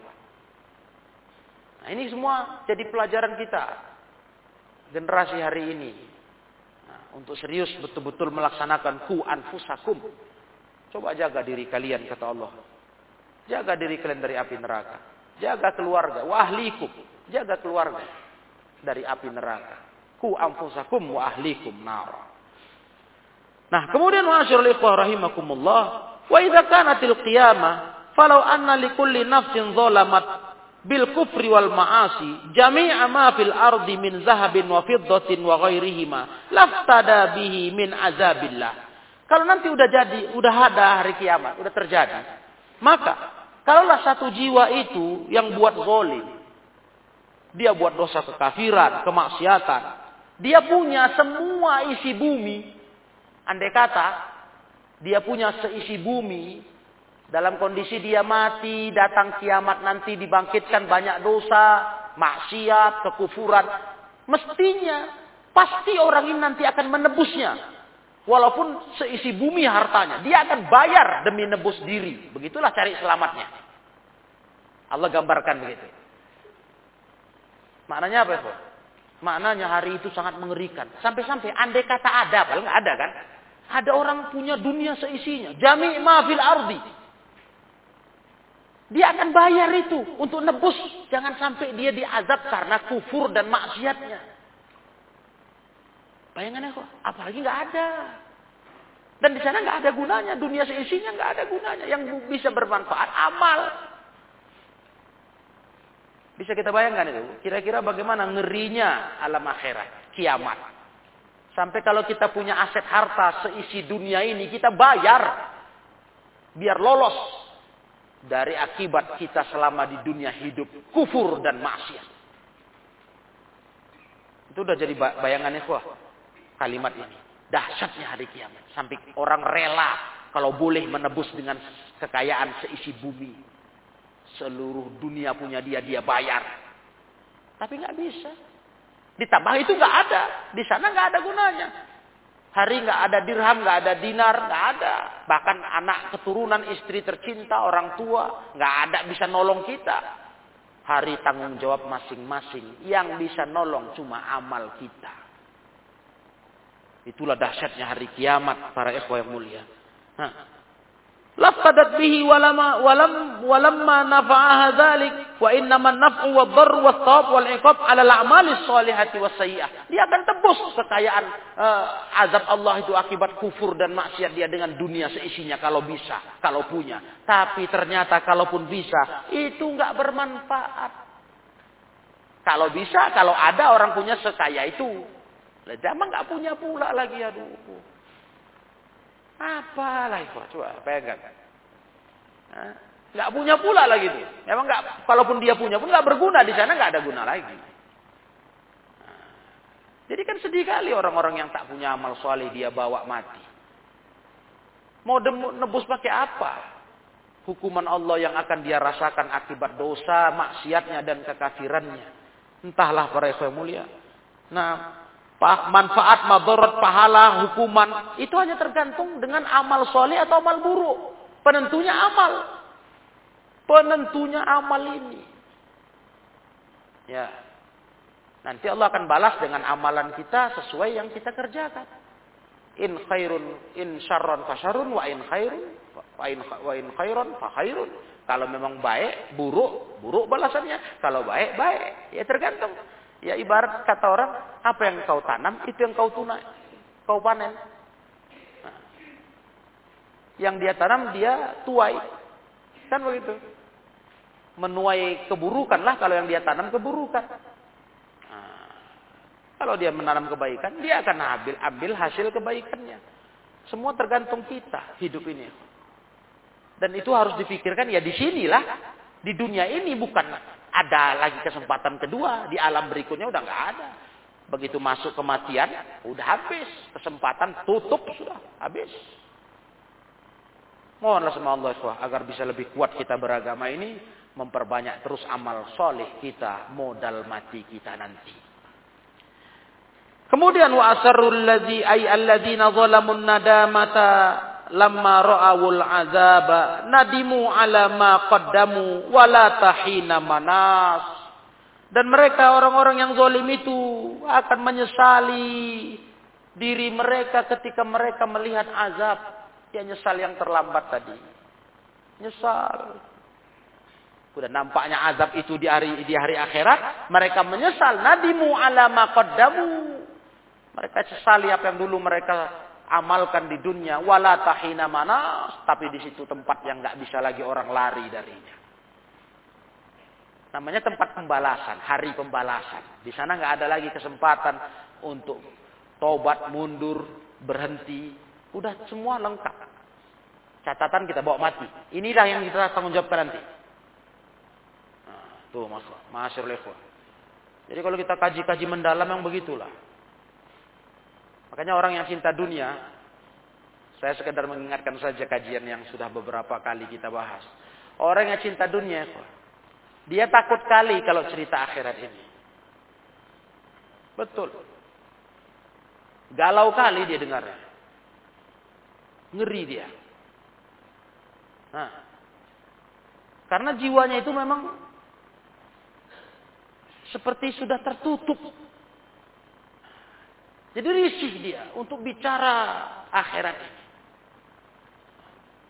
Nah, ini semua jadi pelajaran kita. Generasi hari ini untuk serius betul-betul melaksanakan ku anfusakum. Coba jaga diri kalian kata Allah. Jaga diri kalian dari api neraka. Jaga keluarga, wa ahlikum. Jaga keluarga dari api neraka. Ku anfusakum wa ahlikum. Nah, kemudian ma'asyiral ikhwah rahimakumullah, wa idza kanatil qiyamah falau anna likulli nafsin zalamat bil kufri wal ma'asi jami'a ma fil ardi min zahabin wa fiddatin wa ghairihima laftada bihi min azabillah. Kalau nanti udah jadi, udah ada hari kiamat, udah terjadi. Maka kalaulah satu jiwa itu yang buat zalim, dia buat dosa kekafiran, kemaksiatan, dia punya semua isi bumi. Andai kata dia punya seisi bumi dalam kondisi dia mati, datang kiamat nanti dibangkitkan banyak dosa, maksiat, kekufuran. Mestinya, pasti orang ini nanti akan menebusnya. Walaupun seisi bumi hartanya. Dia akan bayar demi nebus diri. Begitulah cari selamatnya. Allah gambarkan begitu. Maknanya apa ya? Maknanya hari itu sangat mengerikan. Sampai-sampai andai kata ada, paling nggak ada kan? Ada orang punya dunia seisinya. Jami' mafil ardi. Dia akan bayar itu untuk nebus. Jangan sampai dia diazab karena kufur dan maksiatnya. Bayangannya kok, apalagi nggak ada. Dan di sana nggak ada gunanya, dunia seisinya nggak ada gunanya. Yang bisa bermanfaat amal. Bisa kita bayangkan itu. Kira-kira bagaimana ngerinya alam akhirat, kiamat. Sampai kalau kita punya aset harta seisi dunia ini, kita bayar. Biar lolos dari akibat kita selama di dunia hidup. Kufur dan maksiat. Itu udah jadi bayangannya kok kalimat ini dahsyatnya hari kiamat. Sampai orang rela kalau boleh menebus dengan kekayaan seisi bumi. Seluruh dunia punya dia, dia bayar. Tapi nggak bisa. Ditambah itu nggak ada. Di sana nggak ada gunanya. Hari nggak ada dirham, nggak ada dinar, nggak ada. Bahkan anak keturunan, istri tercinta, orang tua, nggak ada bisa nolong kita. Hari tanggung jawab masing-masing. Yang bisa nolong cuma amal kita. Itulah dahsyatnya hari kiamat para ikhwah yang mulia. Laftadat bihi walama walam walamma nafa'aha dzalik wa innama an-naf'u wad-darr was-thawab wal-iqab 'ala al-a'mali shalihati was-sayyi'ah. Dia akan tebus kekayaan uh, azab Allah itu akibat kufur dan maksiat dia dengan dunia seisinya kalau bisa, kalau punya. Tapi ternyata kalaupun bisa, itu enggak bermanfaat. Kalau bisa, kalau ada orang punya sekaya itu, lah zaman nggak punya pula lagi aduh. Apalah itu coba pegang. Nggak punya pula lagi tuh. Memang nggak, kalaupun dia punya pun nggak berguna di sana nggak ada guna lagi. Jadi kan sedih kali orang-orang yang tak punya amal soleh dia bawa mati. Mau nebus pakai apa? Hukuman Allah yang akan dia rasakan akibat dosa, maksiatnya dan kekafirannya. Entahlah para ikhwan mulia. Nah, manfaat, madarat, pahala, hukuman. Itu hanya tergantung dengan amal soleh atau amal buruk. Penentunya amal. Penentunya amal ini. Ya. Nanti Allah akan balas dengan amalan kita sesuai yang kita kerjakan. In khairun, in syarron fasyarun, wa in khairun, wa in, wa in khairun fa khairun. Kalau memang baik, buruk, buruk balasannya. Kalau baik, baik. Ya tergantung. Ya ibarat kata orang, apa yang kau tanam, itu yang kau tunai. Kau panen. Nah, yang dia tanam, dia tuai. Kan begitu. Menuai keburukan lah kalau yang dia tanam keburukan. Nah, kalau dia menanam kebaikan, dia akan ambil, ambil hasil kebaikannya. Semua tergantung kita hidup ini. Dan itu harus dipikirkan ya di sinilah. Di dunia ini bukan ada lagi kesempatan kedua di alam berikutnya udah nggak ada. Begitu masuk kematian, udah habis. Kesempatan tutup sudah habis. Mohonlah sama Allah agar bisa lebih kuat kita beragama ini, memperbanyak terus amal soleh kita, modal mati kita nanti. Kemudian wa asarul ladzi ay alladzina zalamun nadamata lamma ra'awul azaba nadimu ala ma qaddamu wala tahina manas. Dan mereka orang-orang yang zalim itu akan menyesali diri mereka ketika mereka melihat azab. Ya nyesal yang terlambat tadi. Nyesal. Udah nampaknya azab itu di hari di hari akhirat mereka menyesal. Nadimu ala ma qaddamu. Mereka sesali apa yang dulu mereka amalkan di dunia wala tahina mana tapi di situ tempat yang nggak bisa lagi orang lari darinya. Namanya tempat pembalasan hari pembalasan. Di sana nggak ada lagi kesempatan untuk tobat mundur berhenti. Udah semua lengkap. Catatan kita bawa mati. Inilah yang kita tanggung jawabkan nanti. Nah, tuh mas masyur jadi kalau kita kaji-kaji mendalam yang begitulah Makanya orang yang cinta dunia, saya sekedar mengingatkan saja kajian yang sudah beberapa kali kita bahas. Orang yang cinta dunia, dia takut kali kalau cerita akhirat ini. Betul. Galau kali dia dengarnya. Ngeri dia. Nah, karena jiwanya itu memang seperti sudah tertutup. Jadi risih dia untuk bicara akhirat ini.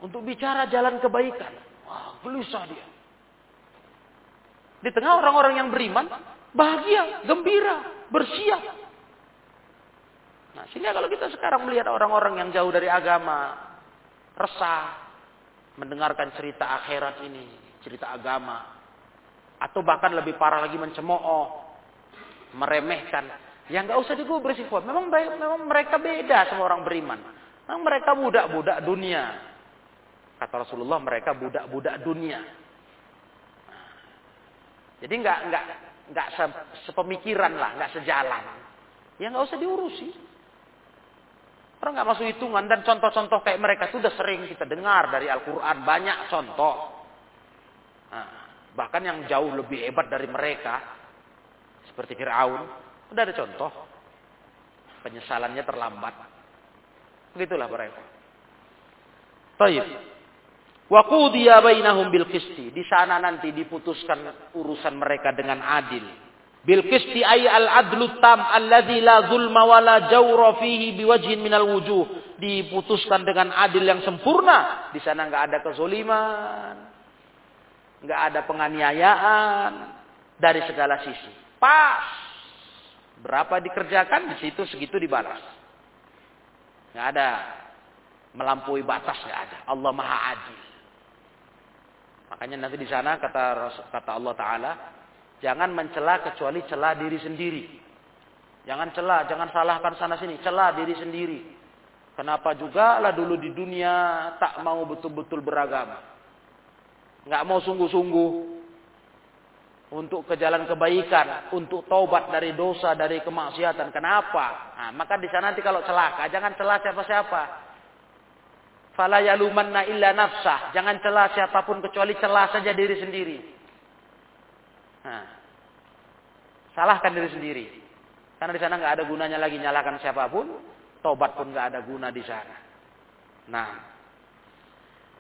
Untuk bicara jalan kebaikan. Wah, gelisah dia. Di tengah orang-orang yang beriman, bahagia, gembira, bersiap. Nah, sehingga kalau kita sekarang melihat orang-orang yang jauh dari agama, resah, mendengarkan cerita akhirat ini, cerita agama, atau bahkan lebih parah lagi mencemooh, meremehkan, ya nggak usah digubris ikhwan. Memang memang mereka beda sama orang beriman. Memang mereka budak-budak dunia. Kata Rasulullah mereka budak-budak dunia. Jadi nggak nggak nggak sepemikiran lah, nggak sejalan. Ya nggak usah diurusi. Orang nggak masuk hitungan dan contoh-contoh kayak mereka itu udah sering kita dengar dari Al-Quran banyak contoh. Nah, bahkan yang jauh lebih hebat dari mereka seperti Fir'aun udah ada contoh penyesalannya terlambat. Begitulah mereka. Taib. Wa qudiya bainahum bil qisti. Di sana nanti diputuskan urusan mereka dengan adil. Bil qisti ay al adlu tam alladzi la zulma wa la jawra fihi biwajhin minal wujuh. Diputuskan dengan adil yang sempurna. Di sana enggak ada kezoliman. Enggak ada penganiayaan dari segala sisi. Pas. Berapa dikerjakan di situ segitu dibalas. Enggak ada melampaui batas enggak ada. Allah Maha Adil. Makanya nanti di sana kata kata Allah Taala, jangan mencela kecuali celah diri sendiri. Jangan celah, jangan salahkan sana sini, celah diri sendiri. Kenapa juga lah dulu di dunia tak mau betul-betul beragama. Nggak mau sungguh-sungguh untuk ke jalan kebaikan, untuk taubat dari dosa, dari kemaksiatan. Kenapa? Nah, maka di sana nanti kalau celaka, jangan celah siapa-siapa. Fala yalumanna illa nafsah. Jangan celah siapa pun kecuali celah saja diri sendiri. Nah, salahkan diri sendiri. Karena di sana nggak ada gunanya lagi nyalakan siapa pun. Tobat pun nggak ada guna di sana. Nah,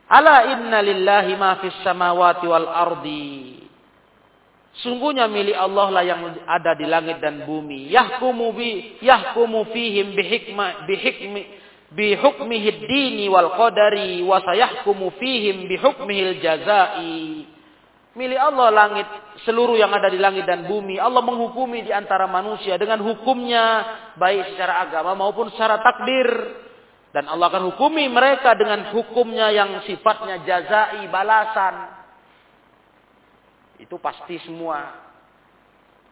ala inna lillahi ma fis samawati wal ardi. Sungguhnya milik Allah lah yang ada di langit dan bumi. Yahkumu bi yahkumu fihim bihikma bihikmi bihukmihi dini wal qadari wa sayahkumu fihim bihukmihil jazai. Milik Allah langit seluruh yang ada di langit dan bumi. Allah menghukumi di antara manusia dengan hukumnya baik secara agama maupun secara takdir. Dan Allah akan hukumi mereka dengan hukumnya yang sifatnya jazai, balasan. Itu pasti semua.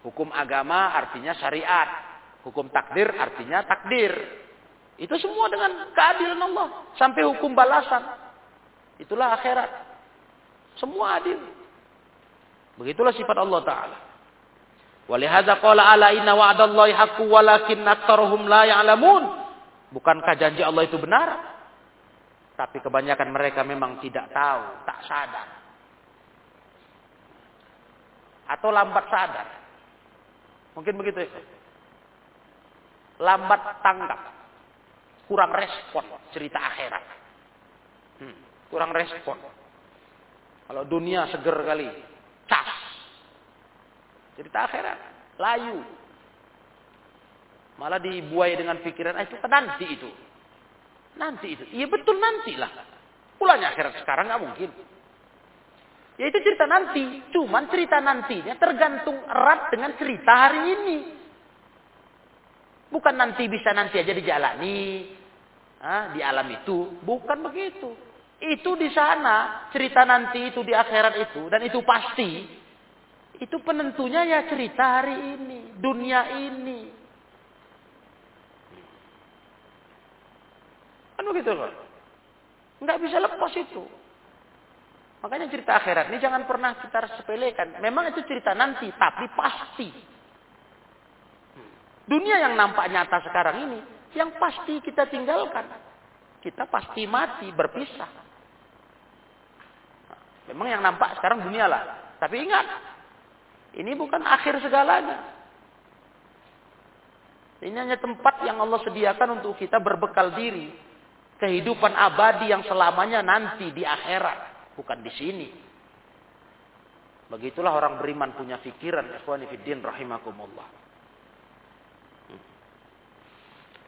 Hukum agama artinya syariat. Hukum takdir artinya takdir. Itu semua dengan keadilan Allah. Sampai hukum balasan. Itulah akhirat. Semua adil. Begitulah sifat Allah Ta'ala. Walihada qala ala inna wa'adallahi haqqu walakin aktaruhum la ya'lamun. Bukankah janji Allah itu benar? Tapi kebanyakan mereka memang tidak tahu, tak sadar. Atau lambat sadar. Mungkin begitu. Lambat tanggap kurang respon cerita akhirat. Hmm, kurang respon. Kalau dunia seger kali, cas. Cerita akhirat, layu. Malah dibuai dengan pikiran, ah, itu nanti itu. Nanti itu. Iya betul nanti lah. Pulangnya akhirat sekarang nggak mungkin. Ya itu cerita nanti. Cuman cerita nantinya tergantung erat dengan cerita hari ini. Bukan nanti bisa nanti aja dijalani ah, di alam itu. Bukan begitu. Itu di sana, cerita nanti itu di akhirat itu, dan itu pasti. Itu penentunya ya cerita hari ini, dunia ini. Kan begitu loh. Nggak bisa lepas itu. Makanya cerita akhirat ini jangan pernah kita sepelekan. Memang itu cerita nanti, tapi pasti. Dunia yang nampak nyata sekarang ini yang pasti kita tinggalkan. Kita pasti mati, berpisah. Memang yang nampak sekarang dunia lah. Tapi ingat, ini bukan akhir segalanya. Ini hanya tempat yang Allah sediakan untuk kita berbekal diri. Kehidupan abadi yang selamanya nanti di akhirat. Bukan di sini. Begitulah orang beriman punya pikiran ikhwani fiddin rahimakumullah.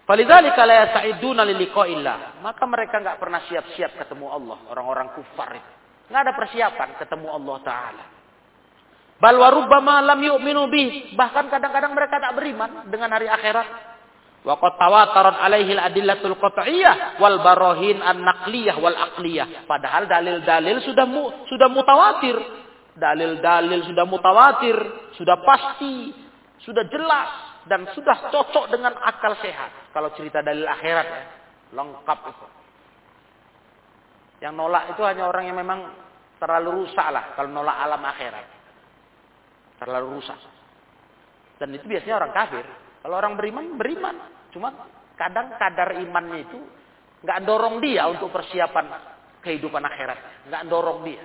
Falidzalika la yas'iduna liliqa'illah. Maka mereka enggak pernah siap-siap ketemu Allah, orang-orang kufar itu. Enggak ada persiapan ketemu Allah taala. Bal lam yu'minu. Bahkan kadang-kadang mereka tak beriman dengan hari akhirat. Wa qad tawatarat alaihi al-adillatul qat'iyyah wal an-naqliyah wal aqliyah. Padahal dalil-dalil sudah mu, sudah mutawatir dalil-dalil sudah mutawatir, sudah pasti, sudah jelas dan sudah cocok dengan akal sehat. Kalau cerita dalil akhirat ya, lengkap itu. Yang nolak itu hanya orang yang memang terlalu rusak lah kalau nolak alam akhirat. Terlalu rusak. Dan itu biasanya orang kafir. Kalau orang beriman, beriman. Cuma kadang kadar imannya itu nggak dorong dia untuk persiapan kehidupan akhirat. Nggak dorong dia.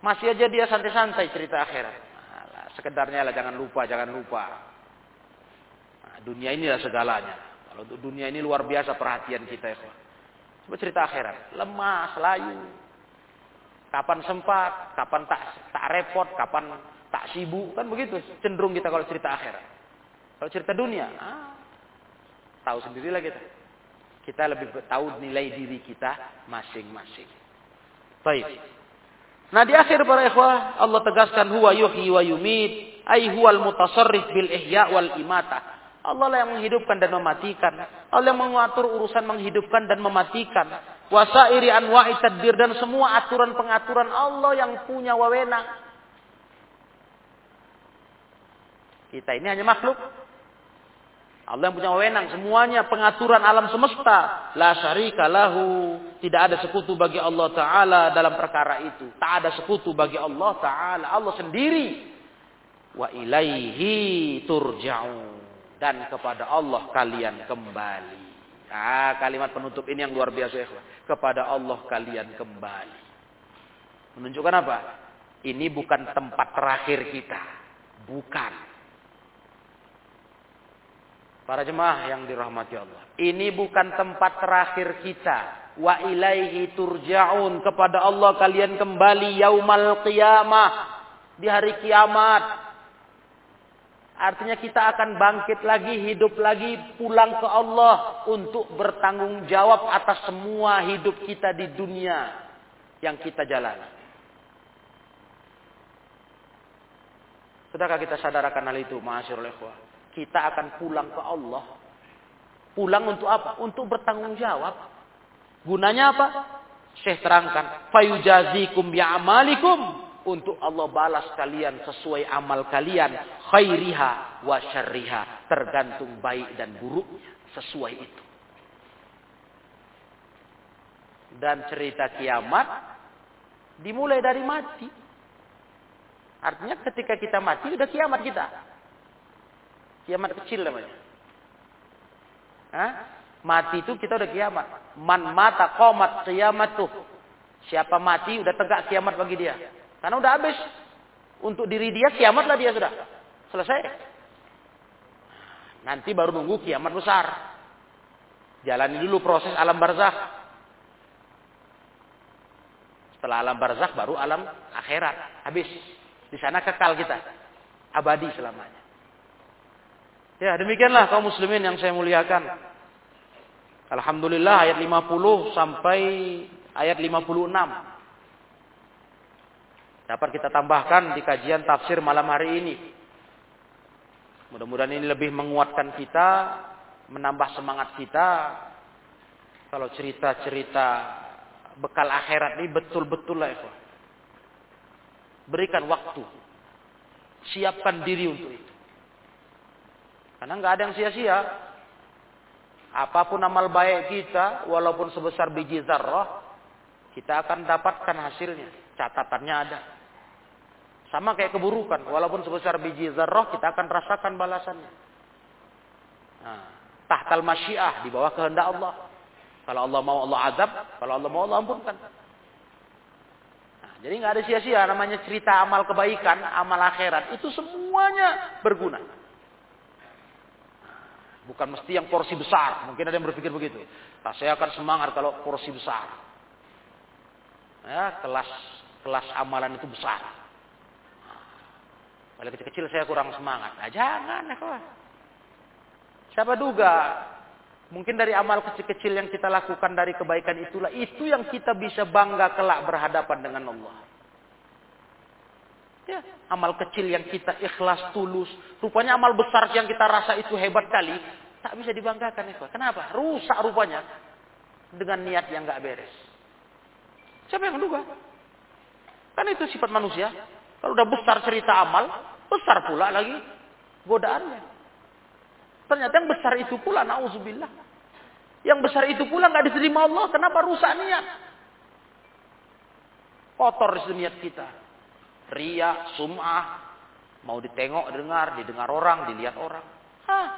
Masih aja dia santai-santai cerita akhirat. Nah, sekedarnya lah jangan lupa, jangan lupa. Nah, dunia inilah segalanya. Kalau dunia ini luar biasa perhatian kita ya. Coba cerita akhirat. Lemah, selayu. Kapan sempat, kapan tak tak repot, kapan tak sibuk. Kan begitu cenderung kita kalau cerita akhirat. Kalau cerita dunia, ah, tahu sendirilah kita. Kita lebih tahu nilai diri kita masing-masing. Baik. Nah di akhir para ikhwah Allah tegaskan huwa yuhyi wa yumit ai huwal mutasarrif bil ihya wal imata. Allah lah yang menghidupkan dan mematikan. Allah yang mengatur urusan menghidupkan dan mematikan. Wasairi anwa'i tadbir dan semua aturan pengaturan Allah yang punya wewenang. Kita ini hanya makhluk. Allah yang punya wewenang semuanya pengaturan alam semesta. La syarika lahu. Tidak ada sekutu bagi Allah Ta'ala dalam perkara itu. Tak ada sekutu bagi Allah Ta'ala. Allah sendiri. Wa ilaihi turja'un. Dan kepada Allah kalian kembali. Ah, kalimat penutup ini yang luar biasa ya. Kepada Allah kalian kembali. Menunjukkan apa? Ini bukan tempat terakhir kita. Bukan. Para jemaah yang dirahmati Allah. Ini bukan tempat terakhir kita. Wa ilaihi turja'un. Kepada Allah kalian kembali yaumal qiyamah. Di hari kiamat. Artinya kita akan bangkit lagi, hidup lagi, pulang ke Allah. Untuk bertanggung jawab atas semua hidup kita di dunia. Yang kita jalani. Sudahkah kita sadarkan hal itu, ma'asyurul ikhwah? Kita akan pulang ke Allah. Pulang untuk apa? Untuk bertanggung jawab. Gunanya apa? Syekh terangkan, fayujazikum bi'amalikum untuk Allah balas kalian sesuai amal kalian khairiha wa syarriha tergantung baik dan buruknya sesuai itu. Dan cerita kiamat dimulai dari mati. Artinya ketika kita mati udah kiamat kita. Kiamat kecil namanya. Hah? Mati itu kita udah kiamat. Man mata komat kiamat tuh. Siapa mati udah tegak kiamat bagi dia. Karena udah habis. Untuk diri dia kiamatlah dia sudah. Selesai. Nanti baru nunggu kiamat besar. Jalani dulu proses alam barzakh. Setelah alam barzakh baru alam akhirat. Habis. Di sana kekal kita. Abadi selamanya. Ya, demikianlah kaum muslimin yang saya muliakan. Alhamdulillah ayat 50 sampai ayat 56. Dapat kita tambahkan di kajian tafsir malam hari ini. Mudah-mudahan ini lebih menguatkan kita, menambah semangat kita. Kalau cerita-cerita bekal akhirat ini betul-betul lah. Berikan waktu. Siapkan diri untuk itu. Karena nggak ada yang sia-sia. Apa pun amal baik kita, walaupun sebesar biji zarrah, kita akan dapatkan hasilnya. Catatannya ada. Sama kayak keburukan, walaupun sebesar biji zarrah, kita akan rasakan balasannya. Nah, tahtal masyiah, di bawah kehendak Allah. Kalau Allah mau Allah azab, kalau Allah mau Allah ampunkan. Nah, jadi nggak ada sia-sia namanya cerita amal kebaikan, amal akhirat itu semuanya berguna. Bukan mesti yang porsi besar. Mungkin ada yang berpikir begitu. Nah, saya akan semangat kalau porsi besar. Ya, kelas kelas amalan itu besar. Kalau kecil-kecil saya kurang semangat. Nah, jangan, ya Siapa duga Mungkin dari amal kecil-kecil yang kita lakukan dari kebaikan itulah itu yang kita bisa bangga kelak berhadapan dengan Allah. Ya, amal kecil yang kita ikhlas tulus, rupanya amal besar yang kita rasa itu hebat kali, tak bisa dibanggakan itu. Kenapa? Rusak rupanya dengan niat yang nggak beres. Siapa yang menduga? Kan itu sifat manusia. Kalau udah besar cerita amal, besar pula lagi godaannya. Ternyata yang besar itu pula, na'udzubillah. Yang besar itu pula nggak diterima Allah. Kenapa rusak niat? Kotor niat kita. Ria, sum'ah. Mau ditengok, dengar, didengar orang, dilihat orang. Hah,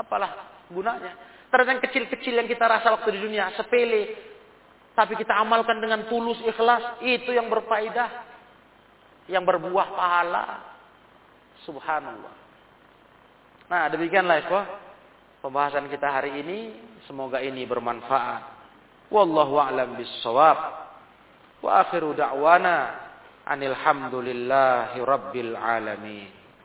apalah gunanya. Ternyata yang kecil-kecil yang kita rasa waktu di dunia, sepele. Tapi kita amalkan dengan tulus, ikhlas. Itu yang berfaedah. Yang berbuah pahala. Subhanallah. Nah, demikianlah ya, pembahasan kita hari ini. Semoga ini bermanfaat. Wallahu a'lam bissawab. Wa akhiru da'wana anil hamdulillahi rabbil alamin.